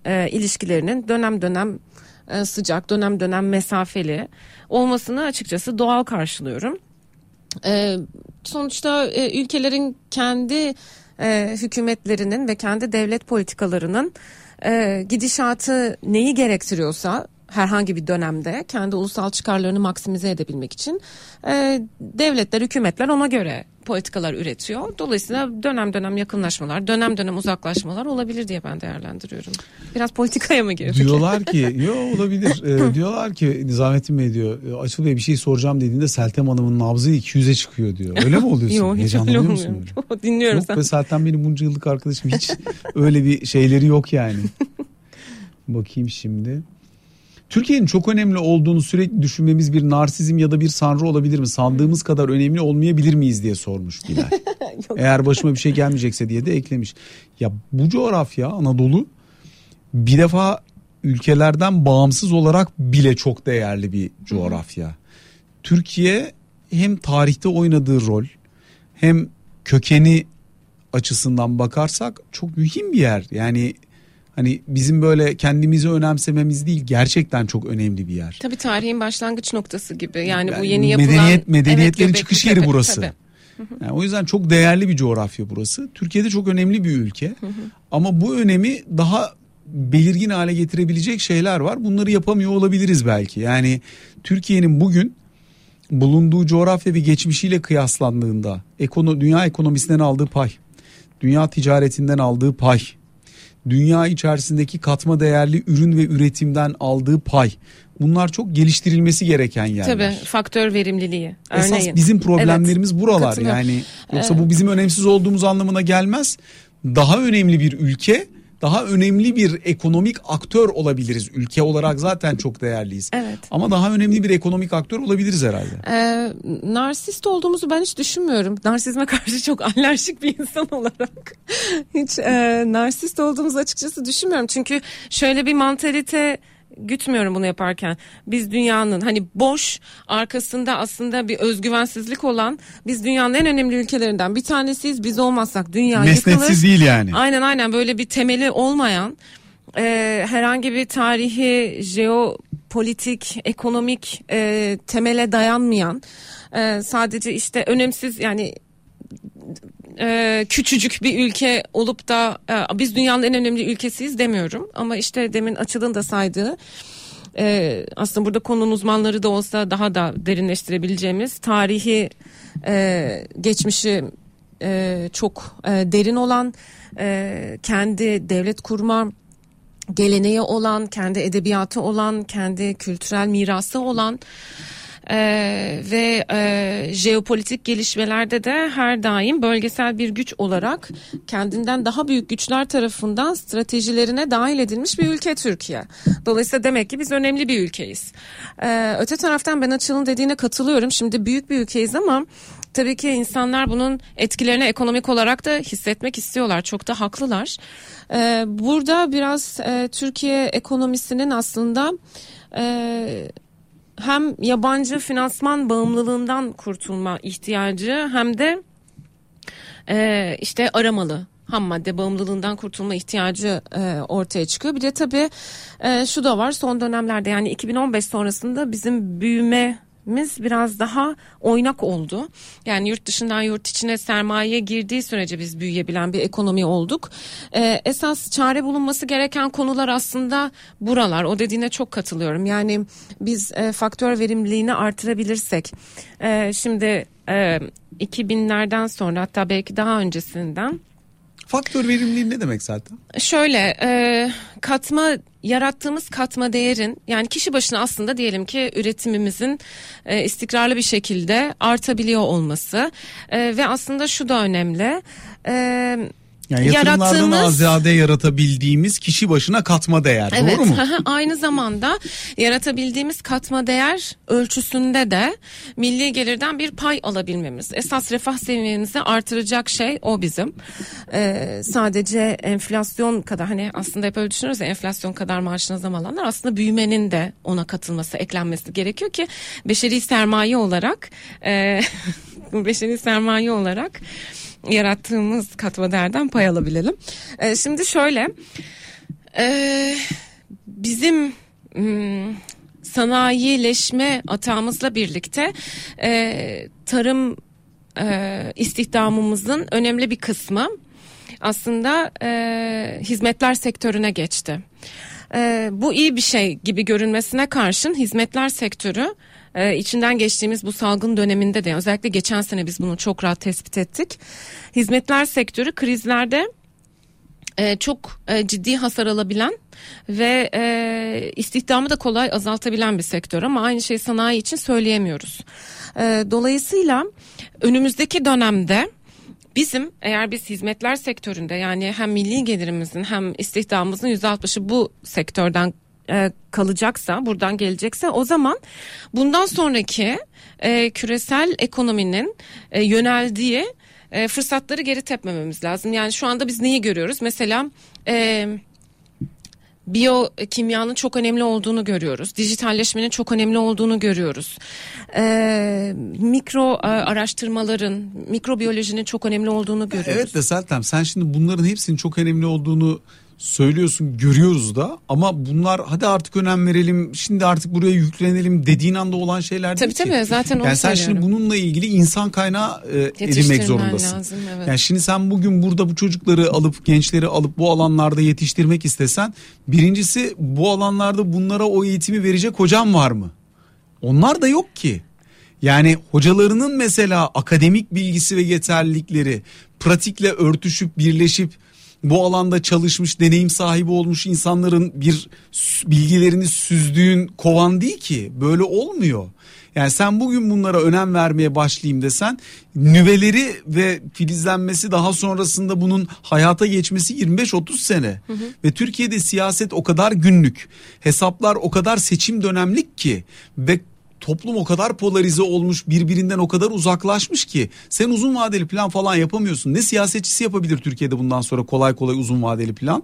S2: e, ilişkilerinin dönem dönem e, sıcak, dönem dönem mesafeli olmasını açıkçası doğal karşılıyorum. E, sonuçta e, ülkelerin kendi e, hükümetlerinin ve kendi devlet politikalarının e, gidişatı neyi gerektiriyorsa herhangi bir dönemde kendi ulusal çıkarlarını maksimize edebilmek için e, devletler, hükümetler ona göre politikalar üretiyor. Dolayısıyla dönem dönem yakınlaşmalar, dönem dönem uzaklaşmalar olabilir diye ben değerlendiriyorum. Biraz politikaya mı girdik?
S1: Diyorlar ki, yo olabilir. ee, diyorlar ki Nizamettin Bey diyor, e, Açıl Bey bir şey soracağım dediğinde Seltem Hanım'ın nabzı 200'e çıkıyor diyor. Öyle mi oluyorsun?
S2: Yok hiç öyle olmuyor. Dinliyorum
S1: Yok sen. be Seltem benim bunca yıllık arkadaşım hiç öyle bir şeyleri yok yani. Bakayım şimdi. Türkiye'nin çok önemli olduğunu sürekli düşünmemiz bir narsizm ya da bir sanrı olabilir mi? Sandığımız kadar önemli olmayabilir miyiz diye sormuş Bilal. Eğer başıma bir şey gelmeyecekse diye de eklemiş. Ya bu coğrafya Anadolu bir defa ülkelerden bağımsız olarak bile çok değerli bir coğrafya. Türkiye hem tarihte oynadığı rol hem kökeni açısından bakarsak çok mühim bir yer. Yani Hani bizim böyle kendimizi önemsememiz değil gerçekten çok önemli bir yer.
S2: Tabii tarihin başlangıç noktası gibi. Yani, yani bu yeni yapılan
S1: medeniyet medeniyetlerin evet, çıkış yeri burası. Tabii. Yani o yüzden çok değerli bir coğrafya burası. Türkiye'de çok önemli bir ülke. Ama bu önemi daha belirgin hale getirebilecek şeyler var. Bunları yapamıyor olabiliriz belki. Yani Türkiye'nin bugün bulunduğu coğrafya ve geçmişiyle kıyaslandığında ekono, dünya ekonomisinden aldığı pay, dünya ticaretinden aldığı pay, dünya içerisindeki katma değerli ürün ve üretimden aldığı pay. Bunlar çok geliştirilmesi gereken yerler.
S2: Tabii faktör verimliliği.
S1: Örneğin. Esas bizim problemlerimiz evet, buralar yani. Yoksa bu bizim önemsiz olduğumuz anlamına gelmez. Daha önemli bir ülke daha önemli bir ekonomik aktör olabiliriz. Ülke olarak zaten çok değerliyiz.
S2: Evet.
S1: Ama daha önemli bir ekonomik aktör olabiliriz herhalde.
S2: Ee, narsist olduğumuzu ben hiç düşünmüyorum. Narsizme karşı çok alerjik bir insan olarak. hiç e, narsist olduğumuzu açıkçası düşünmüyorum. Çünkü şöyle bir mantalite gütmüyorum bunu yaparken. Biz dünyanın hani boş arkasında aslında bir özgüvensizlik olan biz dünyanın en önemli ülkelerinden bir tanesiyiz. Biz olmazsak dünya
S1: Mesnetsiz yıkılır. Mesnetsiz değil yani.
S2: Aynen aynen böyle bir temeli olmayan e, herhangi bir tarihi, jeopolitik, ekonomik e, temele dayanmayan e, sadece işte önemsiz yani e, küçücük bir ülke olup da e, biz dünyanın en önemli ülkesiyiz demiyorum. Ama işte demin Açıl'ın da saydığı e, aslında burada konunun uzmanları da olsa daha da derinleştirebileceğimiz tarihi e, geçmişi e, çok e, derin olan e, kendi devlet kurma geleneği olan, kendi edebiyatı olan, kendi kültürel mirası olan ee, ve e, jeopolitik gelişmelerde de her daim bölgesel bir güç olarak kendinden daha büyük güçler tarafından stratejilerine dahil edilmiş bir ülke Türkiye. Dolayısıyla demek ki biz önemli bir ülkeyiz. Ee, öte taraftan ben Açıl'ın dediğine katılıyorum. Şimdi büyük bir ülkeyiz ama tabii ki insanlar bunun etkilerini ekonomik olarak da hissetmek istiyorlar. Çok da haklılar. Ee, burada biraz e, Türkiye ekonomisinin aslında e, hem yabancı finansman bağımlılığından kurtulma ihtiyacı hem de e, işte aramalı ham madde bağımlılığından kurtulma ihtiyacı e, ortaya çıkıyor. Bir de tabii e, şu da var son dönemlerde yani 2015 sonrasında bizim büyüme miz biraz daha oynak oldu. Yani yurt dışından yurt içine sermaye girdiği sürece biz büyüyebilen bir ekonomi olduk. Ee, esas çare bulunması gereken konular aslında buralar. O dediğine çok katılıyorum. Yani biz e, faktör verimliliğini artırabilirsek. E, şimdi e, 2000'lerden sonra hatta belki daha öncesinden
S1: Faktör verimliliği ne demek zaten?
S2: Şöyle e, katma yarattığımız katma değerin yani kişi başına aslında diyelim ki üretimimizin e, istikrarlı bir şekilde artabiliyor olması e, ve aslında şu da önemli. E,
S1: yani yatırımlardan azade yaratabildiğimiz kişi başına katma değer evet, doğru mu?
S2: aynı zamanda yaratabildiğimiz katma değer ölçüsünde de milli gelirden bir pay alabilmemiz. Esas refah seviyemizi artıracak şey o bizim. Ee, sadece enflasyon kadar hani aslında hep öyle düşünürüz ya enflasyon kadar maaşına zam alanlar aslında büyümenin de ona katılması eklenmesi gerekiyor ki beşeri sermaye olarak e, beşeri sermaye olarak yarattığımız katma değerden pay alabilelim. E, şimdi şöyle e, bizim hmm, sanayileşme atağımızla birlikte e, tarım e, istihdamımızın önemli bir kısmı aslında e, hizmetler sektörüne geçti. E, bu iyi bir şey gibi görünmesine karşın hizmetler sektörü e, içinden geçtiğimiz bu salgın döneminde de özellikle geçen sene biz bunu çok rahat tespit ettik. Hizmetler sektörü krizlerde e, çok e, ciddi hasar alabilen ve e, istihdamı da kolay azaltabilen bir sektör ama aynı şeyi sanayi için söyleyemiyoruz. E, dolayısıyla önümüzdeki dönemde Bizim eğer biz hizmetler sektöründe yani hem milli gelirimizin hem istihdamımızın %60'ı bu sektörden e, kalacaksa buradan gelecekse o zaman bundan sonraki e, küresel ekonominin e, yöneldiği e, fırsatları geri tepmememiz lazım. Yani şu anda biz neyi görüyoruz? Mesela e, biyokimyanın çok önemli olduğunu görüyoruz. Dijitalleşmenin çok önemli olduğunu görüyoruz. Ee, mikro e, araştırmaların, mikrobiyolojinin çok önemli olduğunu görüyoruz.
S1: Evet de Seltem sen şimdi bunların hepsinin çok önemli olduğunu söylüyorsun görüyoruz da ama bunlar hadi artık önem verelim şimdi artık buraya yüklenelim dediğin anda olan şeyler
S2: değil
S1: tabii,
S2: ki. Tabii zaten
S1: yani sen
S2: söylüyorum.
S1: şimdi bununla ilgili insan kaynağı e, edinmek zorundasın.
S2: Lazım, evet.
S1: Yani şimdi sen bugün burada bu çocukları alıp gençleri alıp bu alanlarda yetiştirmek istesen birincisi bu alanlarda bunlara o eğitimi verecek hocam var mı? Onlar da yok ki. Yani hocalarının mesela akademik bilgisi ve yeterlilikleri pratikle örtüşüp birleşip bu alanda çalışmış deneyim sahibi olmuş insanların bir bilgilerini süzdüğün kovan değil ki böyle olmuyor. Yani sen bugün bunlara önem vermeye başlayayım desen nüveleri ve filizlenmesi daha sonrasında bunun hayata geçmesi 25-30 sene. Hı hı. Ve Türkiye'de siyaset o kadar günlük, hesaplar o kadar seçim dönemlik ki ve toplum o kadar polarize olmuş birbirinden o kadar uzaklaşmış ki sen uzun vadeli plan falan yapamıyorsun. Ne siyasetçisi yapabilir Türkiye'de bundan sonra kolay kolay uzun vadeli plan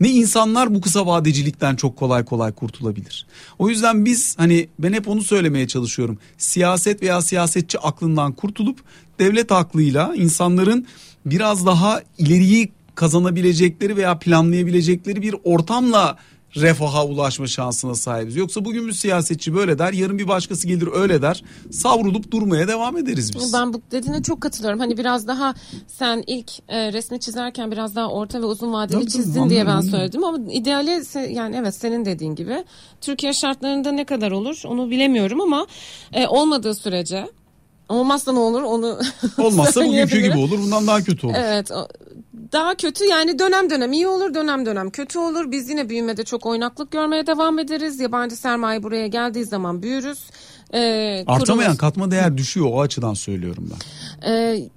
S1: ne insanlar bu kısa vadecilikten çok kolay kolay kurtulabilir. O yüzden biz hani ben hep onu söylemeye çalışıyorum. Siyaset veya siyasetçi aklından kurtulup devlet aklıyla insanların biraz daha ileriyi kazanabilecekleri veya planlayabilecekleri bir ortamla refaha ulaşma şansına sahibiz. Yoksa bugün bir siyasetçi böyle der, yarın bir başkası gelir öyle der. Savrulup durmaya devam ederiz biz.
S2: Ben bu dediğine çok katılıyorum. Hani biraz daha sen ilk e, resmi çizerken biraz daha orta ve uzun vadeli Tabii, çizdin anladım, diye ben söyledim ama ideali yani evet senin dediğin gibi Türkiye şartlarında ne kadar olur onu bilemiyorum ama e, olmadığı sürece Olmazsa ne olur onu
S1: Olmazsa bugünkü gibi olur bundan daha kötü olur.
S2: Evet daha kötü yani dönem dönem iyi olur dönem dönem kötü olur. Biz yine büyümede çok oynaklık görmeye devam ederiz. Yabancı sermaye buraya geldiği zaman büyürüz.
S1: Ee, Artamayan kurulur. katma değer düşüyor o açıdan söylüyorum ben.
S2: Ee,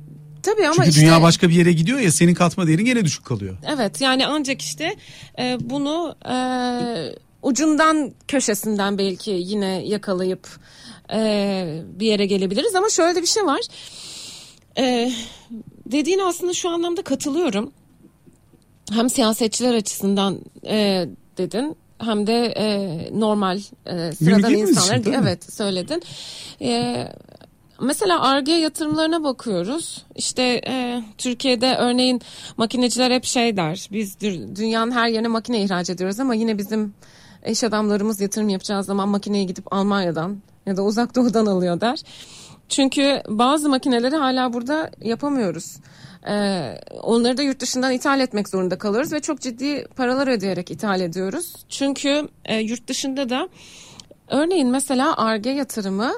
S2: Tabii ama
S1: Çünkü
S2: işte,
S1: dünya başka bir yere gidiyor ya senin katma değerin gene düşük kalıyor.
S2: Evet yani ancak işte e, bunu e, ucundan köşesinden belki yine yakalayıp e, bir yere gelebiliriz ama şöyle de bir şey var. E, dediğin aslında şu anlamda katılıyorum. Hem siyasetçiler açısından e, dedin hem de e, normal e, sıradan insanlar için, evet söyledin. E, mesela ARGE yatırımlarına bakıyoruz. İşte e, Türkiye'de örneğin makineciler hep şey der. Biz dünyanın her yerine makine ihraç ediyoruz ama yine bizim iş adamlarımız yatırım yapacağı zaman makineye gidip Almanya'dan ya da uzak doğudan alıyor der. Çünkü bazı makineleri hala burada yapamıyoruz. Ee, onları da yurt dışından ithal etmek zorunda kalıyoruz ve çok ciddi paralar ödeyerek ithal ediyoruz. Çünkü e, yurt dışında da örneğin mesela ARGE yatırımı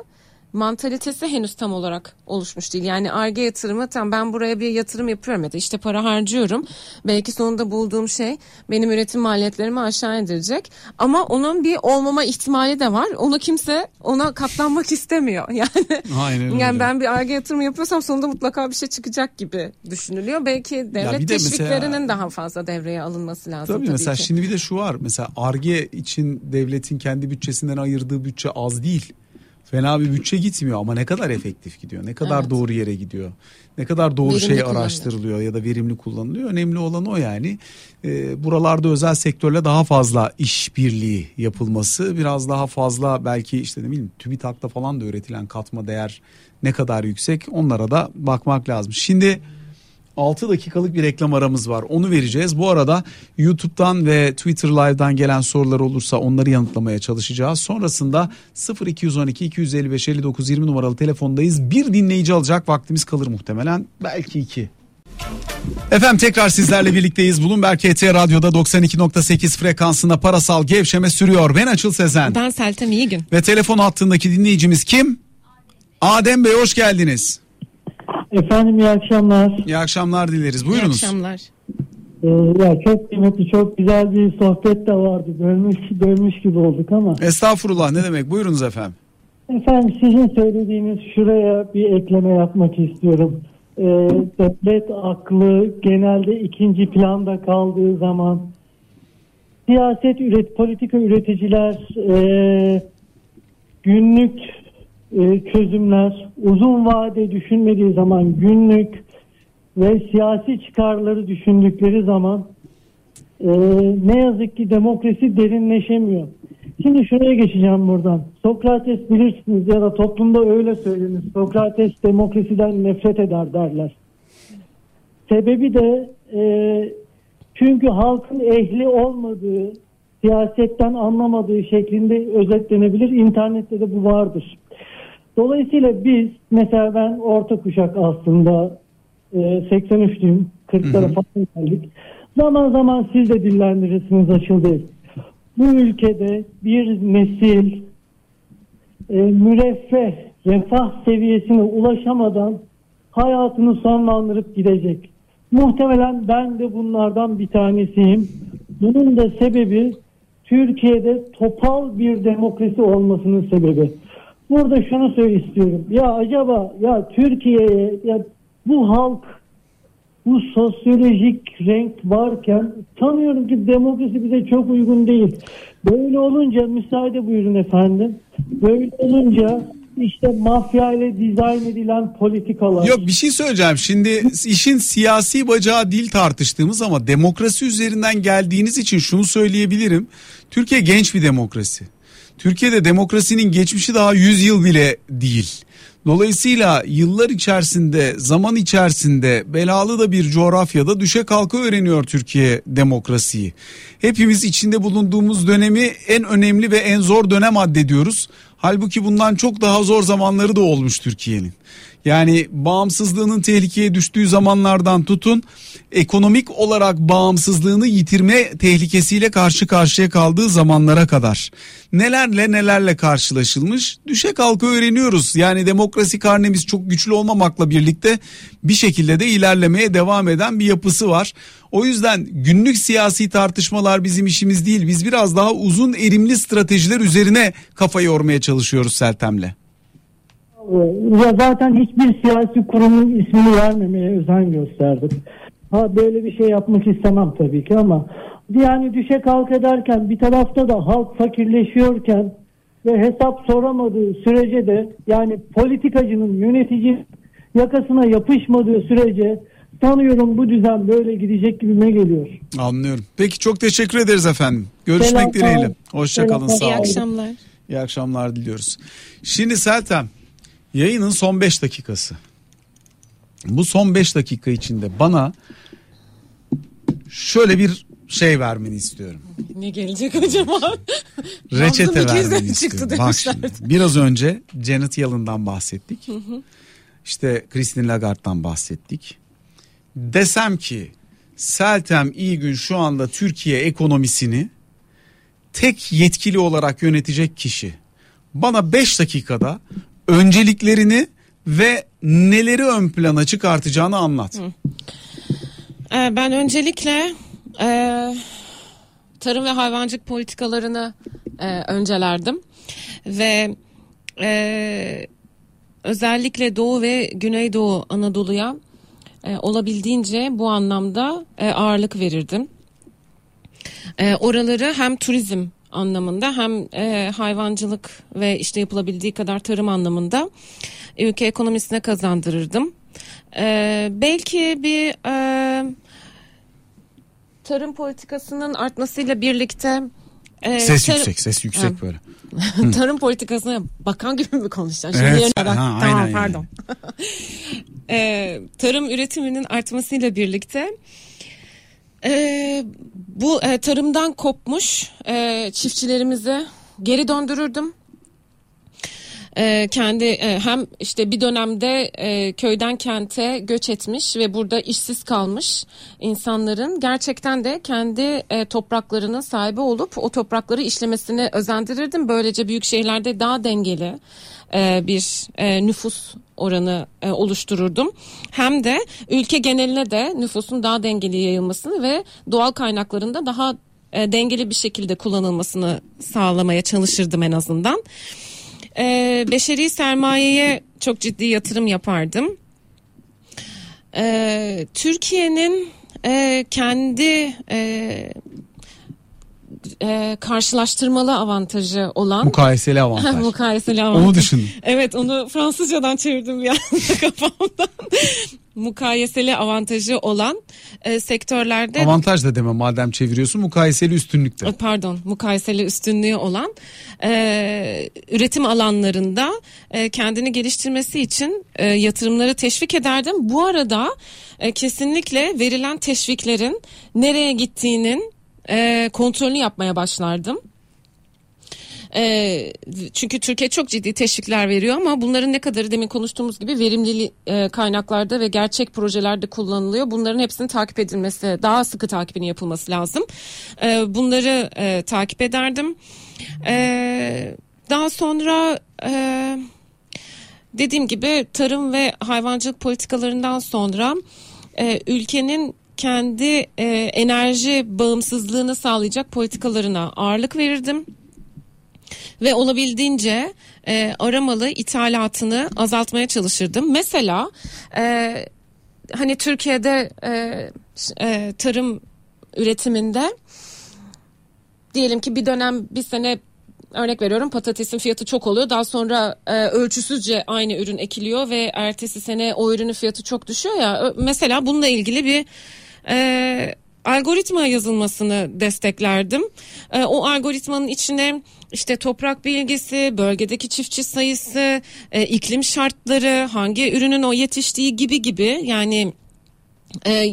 S2: mantalitesi henüz tam olarak oluşmuş değil. Yani ARGE yatırımı tam ben buraya bir yatırım yapıyorum ya da işte para harcıyorum. Belki sonunda bulduğum şey benim üretim maliyetlerimi aşağı indirecek. Ama onun bir olmama ihtimali de var. Onu kimse ona katlanmak istemiyor. Yani, Aynen öyle. yani ben bir ARGE yatırımı yapıyorsam sonunda mutlaka bir şey çıkacak gibi düşünülüyor. Belki devlet de teşviklerinin mesela, daha fazla devreye alınması lazım. Tabii,
S1: tabii mesela
S2: ki.
S1: şimdi bir de şu var. Mesela ARGE için devletin kendi bütçesinden ayırdığı bütçe az değil fena bir bütçe gitmiyor ama ne kadar efektif gidiyor, ne kadar evet. doğru yere gidiyor, ne kadar doğru verimli şey araştırılıyor ya da verimli kullanılıyor. Önemli olan o yani. E, buralarda özel sektörle daha fazla işbirliği yapılması, biraz daha fazla belki işte ne bileyim TÜBİTAK'ta falan da üretilen katma değer ne kadar yüksek onlara da bakmak lazım. Şimdi 6 dakikalık bir reklam aramız var. Onu vereceğiz. Bu arada YouTube'dan ve Twitter Live'dan gelen sorular olursa onları yanıtlamaya çalışacağız. Sonrasında 0212 255 59 20 numaralı telefondayız. Bir dinleyici alacak vaktimiz kalır muhtemelen. Belki iki. Efendim tekrar sizlerle birlikteyiz. Bloomberg HT Radyo'da 92.8 frekansında parasal gevşeme sürüyor. Ben Açıl Sezen.
S2: Ben Seltem İyigün.
S1: Ve telefon hattındaki dinleyicimiz kim? Adem Bey hoş geldiniz.
S3: Efendim iyi akşamlar.
S1: İyi akşamlar dileriz. Buyurunuz.
S2: İyi akşamlar.
S3: Ee, ya çok kıymetli, çok güzel bir sohbet de vardı. Bölmüş, bölmüş gibi olduk ama.
S1: Estağfurullah ne demek? Buyurunuz efendim.
S3: Efendim sizin söylediğiniz şuraya bir ekleme yapmak istiyorum. Ee, devlet aklı genelde ikinci planda kaldığı zaman siyaset üret, politika üreticiler e, günlük e, çözümler uzun vade düşünmediği zaman günlük ve siyasi çıkarları düşündükleri zaman e, ne yazık ki demokrasi derinleşemiyor. Şimdi şuraya geçeceğim buradan. Sokrates bilirsiniz ya da toplumda öyle söylenir. Sokrates demokrasiden nefret eder derler. Sebebi de e, Çünkü halkın ehli olmadığı, siyasetten anlamadığı şeklinde özetlenebilir. İnternette de bu vardır. Dolayısıyla biz mesela ben orta kuşak aslında e, 83'lüyüm. 40'lara falan geldik. Zaman zaman siz de dillendirirsiniz açıldı. Bu ülkede bir nesil e, müreffeh, refah seviyesine ulaşamadan hayatını sonlandırıp gidecek. Muhtemelen ben de bunlardan bir tanesiyim. Bunun da sebebi Türkiye'de topal bir demokrasi olmasının sebebi. Burada şunu söyle istiyorum. Ya acaba ya Türkiye'ye ya bu halk bu sosyolojik renk varken sanıyorum ki demokrasi bize çok uygun değil. Böyle olunca müsaade buyurun efendim. Böyle olunca işte mafya ile dizayn edilen politikalar.
S1: Yok bir şey söyleyeceğim. Şimdi işin siyasi bacağı değil tartıştığımız ama demokrasi üzerinden geldiğiniz için şunu söyleyebilirim. Türkiye genç bir demokrasi. Türkiye'de demokrasinin geçmişi daha 100 yıl bile değil. Dolayısıyla yıllar içerisinde, zaman içerisinde belalı da bir coğrafyada düşe kalka öğreniyor Türkiye demokrasiyi. Hepimiz içinde bulunduğumuz dönemi en önemli ve en zor dönem addediyoruz. Halbuki bundan çok daha zor zamanları da olmuş Türkiye'nin. Yani bağımsızlığının tehlikeye düştüğü zamanlardan tutun ekonomik olarak bağımsızlığını yitirme tehlikesiyle karşı karşıya kaldığı zamanlara kadar nelerle nelerle karşılaşılmış düşe kalka öğreniyoruz. Yani demokrasi karnemiz çok güçlü olmamakla birlikte bir şekilde de ilerlemeye devam eden bir yapısı var. O yüzden günlük siyasi tartışmalar bizim işimiz değil. Biz biraz daha uzun erimli stratejiler üzerine kafa yormaya çalışıyoruz Seltem'le.
S3: Ya zaten hiçbir siyasi kurumun ismini vermemeye özen gösterdim. Ha böyle bir şey yapmak istemem tabii ki ama yani düşe kalk ederken bir tarafta da halk fakirleşiyorken ve hesap soramadığı sürece de yani politikacının yönetici yakasına yapışmadığı sürece sanıyorum bu düzen böyle gidecek gibime geliyor.
S1: Anlıyorum. Peki çok teşekkür ederiz efendim. Görüşmek
S3: Selam,
S1: dileğiyle. Hoşçakalın sağ
S2: İyi
S1: olun.
S2: akşamlar.
S1: İyi akşamlar diliyoruz. Şimdi Seltem yayının son 5 dakikası. Bu son 5 dakika içinde bana şöyle bir şey vermeni istiyorum.
S2: Ne gelecek acaba?
S1: Reçete vermeni istiyorum. Bak şimdi biraz önce Janet Yellen'dan bahsettik. İşte Christine Lagarde'dan bahsettik. Desem ki Seltem iyi gün şu anda Türkiye ekonomisini tek yetkili olarak yönetecek kişi. Bana 5 dakikada önceliklerini ve neleri ön plana çıkartacağını anlat.
S2: Ee, ben öncelikle e, tarım ve hayvancılık politikalarını e, öncelerdim ve e, özellikle Doğu ve Güneydoğu Anadolu'ya e, olabildiğince bu anlamda e, ağırlık verirdim. E, oraları hem turizm anlamında hem e, hayvancılık ve işte yapılabildiği kadar tarım anlamında ülke ekonomisine kazandırırdım. E, belki bir e, tarım politikasının artmasıyla birlikte e,
S1: Ses
S2: tarım-
S1: yüksek, ses yüksek
S2: Ha.
S1: böyle.
S2: tarım politikasına bakan gibi mi konuşacaksın? Şimdi
S1: Evet,
S2: yerine
S1: ha,
S2: tamam
S1: aynen
S2: pardon. Ee, tarım üretiminin artmasıyla birlikte e, bu e, tarımdan kopmuş e, çiftçilerimizi geri döndürürdüm. E, kendi e, hem işte bir dönemde e, köyden kente göç etmiş ve burada işsiz kalmış insanların gerçekten de kendi e, topraklarının sahibi olup o toprakları işlemesini özendirirdim. Böylece büyük şehirlerde daha dengeli e, bir e, nüfus oranı e, oluştururdum. Hem de ülke geneline de nüfusun daha dengeli yayılmasını ve doğal kaynaklarında daha e, dengeli bir şekilde kullanılmasını sağlamaya çalışırdım en azından. E, beşeri sermayeye çok ciddi yatırım yapardım. E, Türkiye'nin e, kendi e, e, karşılaştırmalı avantajı olan
S1: Mukayeseli avantaj.
S2: Mukayeseli avantaj.
S1: Onu düşünün.
S2: Evet onu Fransızcadan çevirdim bir anda kafamdan. Mukayeseli avantajı olan e, sektörlerde
S1: Avantaj da deme madem çeviriyorsun mukayeseli üstünlük de.
S2: e, pardon mukayeseli üstünlüğü olan e, üretim alanlarında e, kendini geliştirmesi için e, yatırımları teşvik ederdim. Bu arada e, kesinlikle verilen teşviklerin nereye gittiğinin e, kontrolünü yapmaya başlardım. E, çünkü Türkiye çok ciddi teşvikler veriyor ama bunların ne kadarı demin konuştuğumuz gibi verimli e, kaynaklarda ve gerçek projelerde kullanılıyor. Bunların hepsinin takip edilmesi, daha sıkı takibinin yapılması lazım. E, bunları e, takip ederdim. E, daha sonra e, dediğim gibi tarım ve hayvancılık politikalarından sonra e, ülkenin kendi e, enerji bağımsızlığını sağlayacak politikalarına ağırlık verirdim ve olabildiğince e, aramalı ithalatını azaltmaya çalışırdım. Mesela e, hani Türkiye'de e, e, tarım üretiminde diyelim ki bir dönem bir sene örnek veriyorum patatesin fiyatı çok oluyor. Daha sonra e, ölçüsüzce aynı ürün ekiliyor ve ertesi sene o ürünün fiyatı çok düşüyor ya. Mesela bununla ilgili bir e, algoritma yazılmasını desteklerdim. E, o algoritmanın içine işte toprak bilgisi, bölgedeki çiftçi sayısı, e, iklim şartları, hangi ürünün o yetiştiği gibi gibi yani e,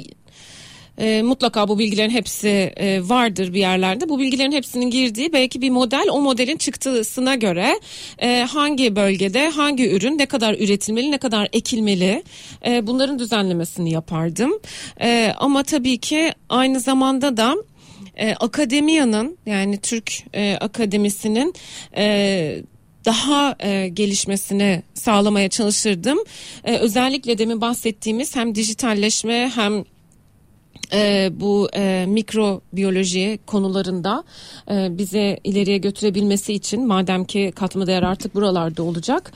S2: e, mutlaka bu bilgilerin hepsi e, vardır bir yerlerde. Bu bilgilerin hepsinin girdiği belki bir model o modelin çıktısına göre e, hangi bölgede hangi ürün ne kadar üretilmeli ne kadar ekilmeli e, bunların düzenlemesini yapardım. E, ama tabii ki aynı zamanda da e, akademiyanın yani Türk e, akademisinin e, daha e, gelişmesini sağlamaya çalışırdım. E, özellikle demin bahsettiğimiz hem dijitalleşme hem e, bu e, mikrobiyoloji konularında e, bize ileriye götürebilmesi için madem ki katma değer artık buralarda olacak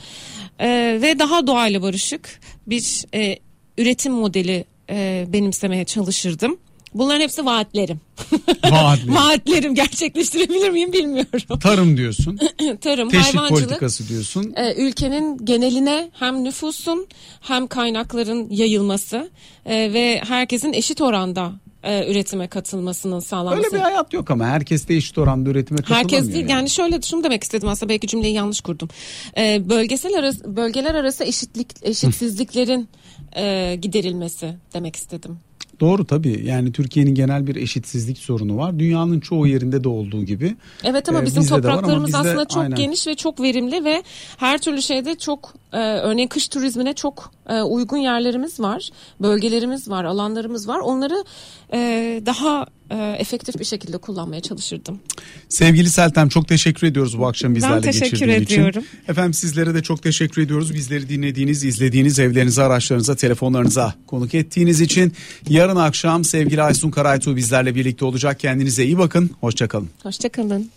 S2: e, ve daha doğayla barışık bir e, üretim modeli e, benimsemeye çalışırdım. Bunların hepsi vaatlerim.
S1: Vaatli.
S2: Vaatlerim gerçekleştirebilir miyim bilmiyorum.
S1: Tarım diyorsun.
S2: Tarım,
S1: Teşvik
S2: hayvancılık
S1: politikası diyorsun.
S2: e, ülkenin geneline hem nüfusun hem kaynakların yayılması e, ve herkesin eşit oranda e, üretime katılmasının sağlanması.
S1: Öyle bir hayat yok ama herkes de eşit oranda üretime katılamıyor.
S2: Herkes değil yani. şöyle şunu demek istedim aslında belki cümleyi yanlış kurdum. Ee, bölgesel arası, bölgeler arası eşitlik eşitsizliklerin e, giderilmesi demek istedim.
S1: Doğru tabii yani Türkiye'nin genel bir eşitsizlik sorunu var. Dünyanın çoğu yerinde de olduğu gibi.
S2: Evet ama
S1: Ee,
S2: bizim
S1: var ama
S2: topraklarımız
S1: bizde
S2: aslında çok
S1: aynen.
S2: geniş ve çok verimli ve her türlü şeyde çok e, örneğin kış turizmine çok e, uygun yerlerimiz var, bölgelerimiz var, alanlarımız var. Onları e, daha e, efektif bir şekilde kullanmaya çalışırdım.
S1: Sevgili Seltem çok teşekkür ediyoruz bu akşam bizlerle
S2: teşekkür
S1: geçirdiğin
S2: ediyorum.
S1: için. Efendim sizlere de çok teşekkür ediyoruz. Bizleri dinlediğiniz, izlediğiniz evlerinize, araçlarınıza, telefonlarınıza konuk ettiğiniz için. Yarın akşam sevgili Aysun Karaytuğ bizlerle birlikte olacak. Kendinize iyi bakın. Hoşçakalın.
S2: Hoşçakalın.